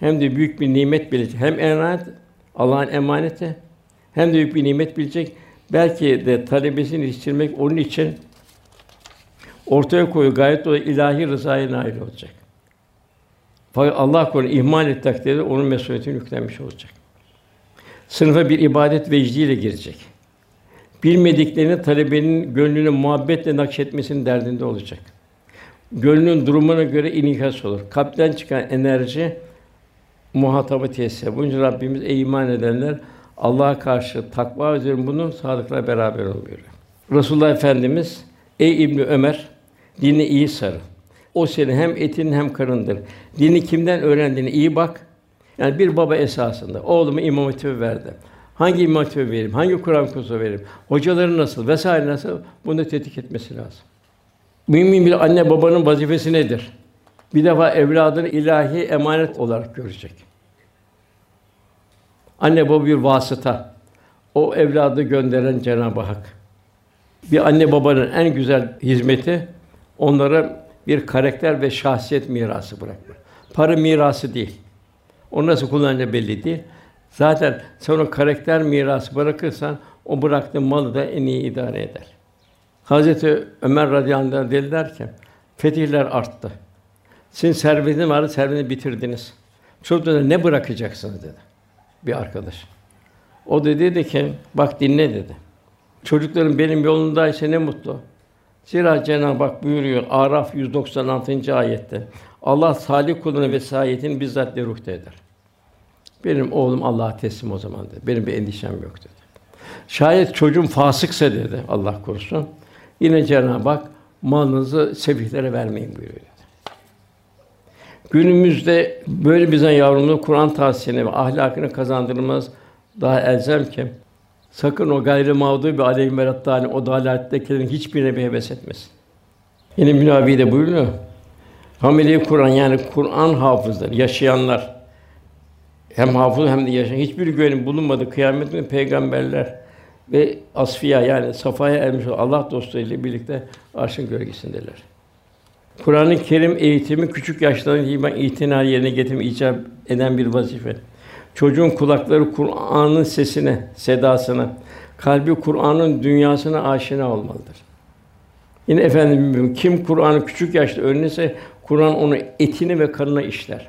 A: hem de büyük bir nimet bilecek. Hem emanet Allah'ın emaneti hem de büyük bir nimet bilecek. Belki de talebesini yetiştirmek onun için ortaya koyu gayet o ilahi rızaya nail olacak. Fakat Allah korusun ihmal et takdirde onun mesuliyetini yüklenmiş olacak. Sınıfa bir ibadet vecdiyle girecek. Bilmediklerini talebenin gönlünü muhabbetle nakşetmesinin derdinde olacak. Gönlünün durumuna göre inikas olur. Kalpten çıkan enerji muhatabı tesis Bunun için Rabbimiz ey iman edenler Allah'a karşı takva üzerine bunun sadıkla beraber buyuruyor. Resulullah Efendimiz ey İbn Ömer dini iyi sarı. O senin hem etin hem karındır. Dini kimden öğrendiğini iyi bak. Yani bir baba esasında oğlumu imam hatibi verdi. Hangi imam hatibi vereyim? Hangi Kur'an kursu vereyim? Hocaları nasıl vesaire nasıl? Bunu tetkik etmesi lazım. Mümin bir anne babanın vazifesi nedir? Bir defa evladını ilahi emanet olarak görecek. Anne baba bir vasıta. O evladı gönderen Cenab-ı Hak. Bir anne babanın en güzel hizmeti onlara bir karakter ve şahsiyet mirası bırakmak. Para mirası değil. O nasıl kullanacağı belli değil. Zaten sen o karakter mirası bırakırsan o bıraktığın malı da en iyi idare eder. Hazreti Ömer radıyallahu anh dediler ki fetihler arttı. Sizin servetiniz vardı, servetini bitirdiniz. Çocuklara ne bırakacaksınız dedi bir arkadaş. O dedi ki, bak dinle dedi. Çocukların benim yolundaysa ne mutlu. Zira Cenab-ı Hak buyuruyor Araf 196. ayette. Allah salih kuluna vesayetini bizzat de ruhta eder. Benim oğlum Allah'a teslim o zaman dedi. Benim bir endişem yok dedi. Şayet çocuğum fasıksa dedi Allah korusun. Yine Cenab-ı Hak malınızı sefihlere vermeyin buyuruyor. Dedi. Günümüzde böyle bize yavrumuzun Kur'an tahsiline ve ahlakını kazandırmamız daha elzem ki sakın o gayri mağdubi bir aleyhim verattâni o dalalettekilerin hiçbirine bir heves etmesin. Yine Münavi de buyuruyor. Hamile Kur'an yani Kur'an hafızları, yaşayanlar hem hafız hem de yaşayan hiçbir güvenin bulunmadı kıyamet günü peygamberler ve asfiya yani safaya ermiş olan Allah dostlarıyla birlikte arşın gölgesindeler. Kur'an-ı Kerim eğitimi küçük yaştan itibaren itina yerine getirme icap eden bir vazife. Çocuğun kulakları Kur'an'ın sesine, sedasına, kalbi Kur'an'ın dünyasına aşina olmalıdır. Yine efendim kim Kur'an'ı küçük yaşta öğrenirse Kur'an onu etini ve kanına işler.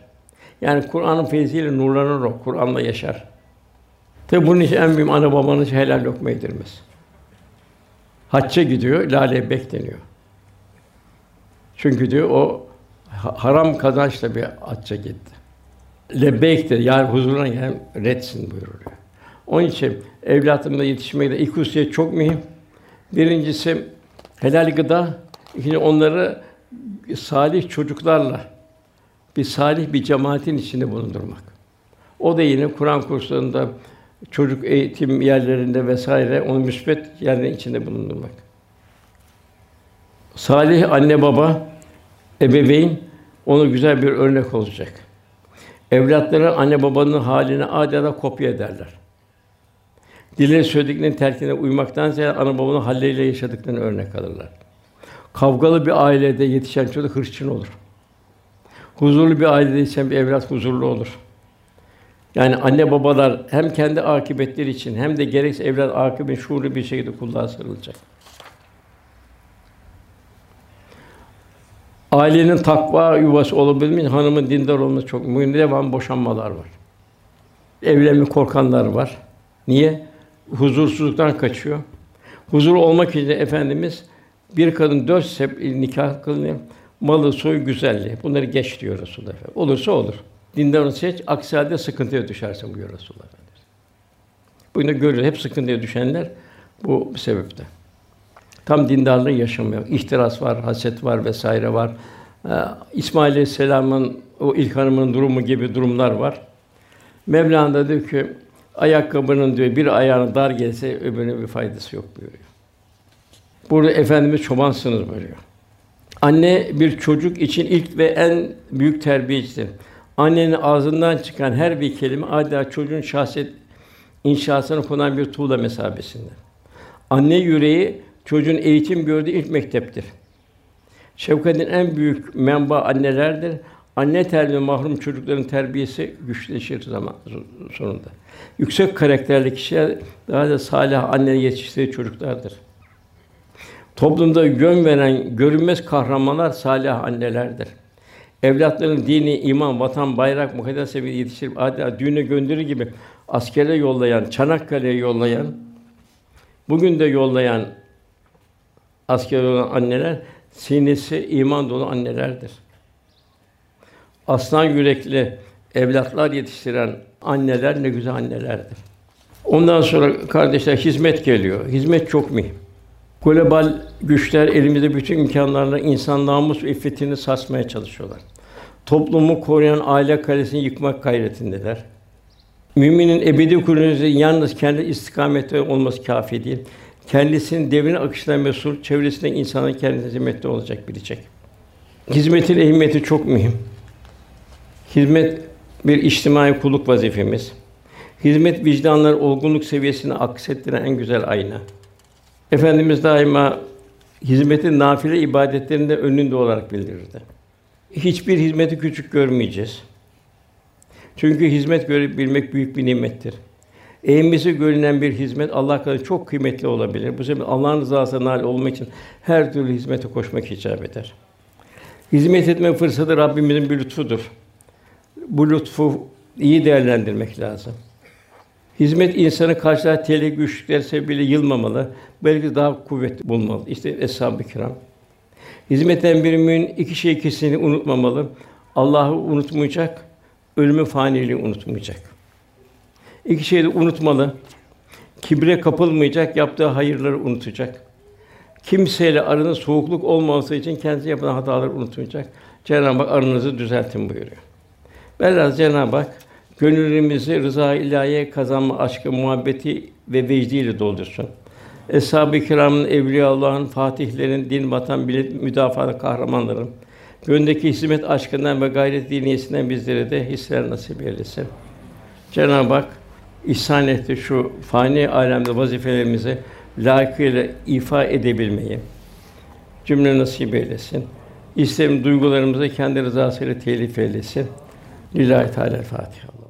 A: Yani Kur'an'ın feyziyle nurlanır o, Kur'an'la yaşar. Tabi bunun için en büyük ana babanın helal lokma yedirmez. Hacca gidiyor, lale bekleniyor. Çünkü diyor o haram kazançla bir hacca gitti. Lebbeyk yani huzuruna gelen retsin buyuruyor. Onun için evlatımda yetişmekte iki hususiyet çok mühim. Birincisi helal gıda, ikinci onları salih çocuklarla bir salih bir cemaatin içinde bulundurmak. O da yine Kur'an kurslarında, çocuk eğitim yerlerinde vesaire onu müsbet yerlerin içinde bulundurmak. Salih anne baba, ebeveyn ona güzel bir örnek olacak. Evlatları anne babanın haline adeta kopya ederler. Dileri söylediklerinin terkine uymaktan ziyade ana babanın halleriyle yaşadıklarını örnek alırlar. Kavgalı bir ailede yetişen çocuk hırsçın olur. Huzurlu bir ailede yetişen bir evlat huzurlu olur. Yani anne babalar hem kendi akıbetleri için hem de gerekse evlat akıbet şuurlu bir şekilde kulluğa sarılacak. Ailenin takva yuvası olabilmek hanımın dindar olması çok mühim. Devam boşanmalar var. Evlenme korkanlar var. Niye? Huzursuzluktan kaçıyor. Huzur olmak için efendimiz bir kadın dört sep nikah kılınıyor. Malı, soy, güzelliği. Bunları geç diyor Resulullah Efendimiz. Olursa olur. Dindarını seç, aksi halde sıkıntıya düşersin buyuruyor Resulullah Efendimiz. Bugün de görüyoruz hep sıkıntıya düşenler bu sebepte. Tam dindarlığı yaşamıyor. İhtiras var, haset var vesaire var. Ee, İsmail Aleyhisselam'ın o ilk hanımının durumu gibi durumlar var. Mevlana da diyor ki ayakkabının diyor bir ayağına dar gelse öbürüne bir faydası yok buyuruyor. Burada efendimiz çobansınız buyuruyor. Anne bir çocuk için ilk ve en büyük terbiyecidir. Annenin ağzından çıkan her bir kelime adeta çocuğun şahsiyet inşasına konan bir tuğla mesabesinde. Anne yüreği çocuğun eğitim gördüğü ilk mekteptir. Şefkatin en büyük menba annelerdir. Anne terbiye mahrum çocukların terbiyesi güçleşir zaman sonunda. Yüksek karakterli kişiler daha da salih anne yetiştirdiği çocuklardır. Toplumda yön veren görünmez kahramanlar salih annelerdir. Evlatların dini, iman, vatan, bayrak, mukaddes seviyede yetiştirip adeta düğüne gönderir gibi askere yollayan, Çanakkale'ye yollayan, bugün de yollayan asker olan anneler sinesi iman dolu annelerdir. Aslan yürekli evlatlar yetiştiren anneler ne güzel annelerdir. Ondan sonra kardeşler hizmet geliyor. Hizmet çok mühim. Global güçler elimizde bütün imkanlarla insan namus ve iffetini sarsmaya çalışıyorlar. Toplumu koruyan aile kalesini yıkmak gayretindeler. Müminin ebedi kurulunuzu yalnız kendi istikamette olması kafi değil. Kendisinin devrin akışına mesul, çevresinde insanın kendisine hizmette olacak bilecek. Hizmetin ehemmiyeti çok mühim. Hizmet bir içtimai kulluk vazifemiz. Hizmet vicdanlar olgunluk seviyesini aksettiren en güzel ayna. Efendimiz daima hizmetin nafile ibadetlerinde önünde olarak bildirirdi. Hiçbir hizmeti küçük görmeyeceğiz. Çünkü hizmet görebilmek büyük bir nimettir. Eğimimizi görünen bir hizmet Allah kadar çok kıymetli olabilir. Bu sebeple Allah'ın rızasına nail olmak için her türlü hizmete koşmak icap eder. Hizmet etme fırsatı Rabbimizin bir lütfudur. Bu lütfu iyi değerlendirmek lazım. Hizmet insanı karşılayan tehlike güçlükler sebebiyle yılmamalı, belki daha kuvvetli bulmalı. İşte eshab-ı kiram. Hizmetten bir mümin iki şey kesinlikle unutmamalı. Allah'ı unutmayacak, ölümü faniliği unutmayacak. İki şeyi de unutmalı. Kibre kapılmayacak, yaptığı hayırları unutacak. Kimseyle aranızda soğukluk olmaması için kendisi yapılan hataları unutmayacak. Cenab-ı Hak aranızı düzeltin buyuruyor. Velhâsıl Cenab-ı Hak gönüllerimizi rıza ilahiye kazanma aşkı, muhabbeti ve vecdiyle doldursun. Eshab-ı kiramın, evliya Allah'ın, fatihlerin, din, vatan, millet müdafaa kahramanların gönlündeki hizmet aşkından ve gayret diniyesinden bizlere de hisler nasip eylesin. Cenab-ı Hak ihsan etti şu fani alemde vazifelerimizi layıkıyla ifa edebilmeyi cümle nasip eylesin. İsterim duygularımızı kendi rızasıyla telif eylesin. Lillahi Teala Fatiha.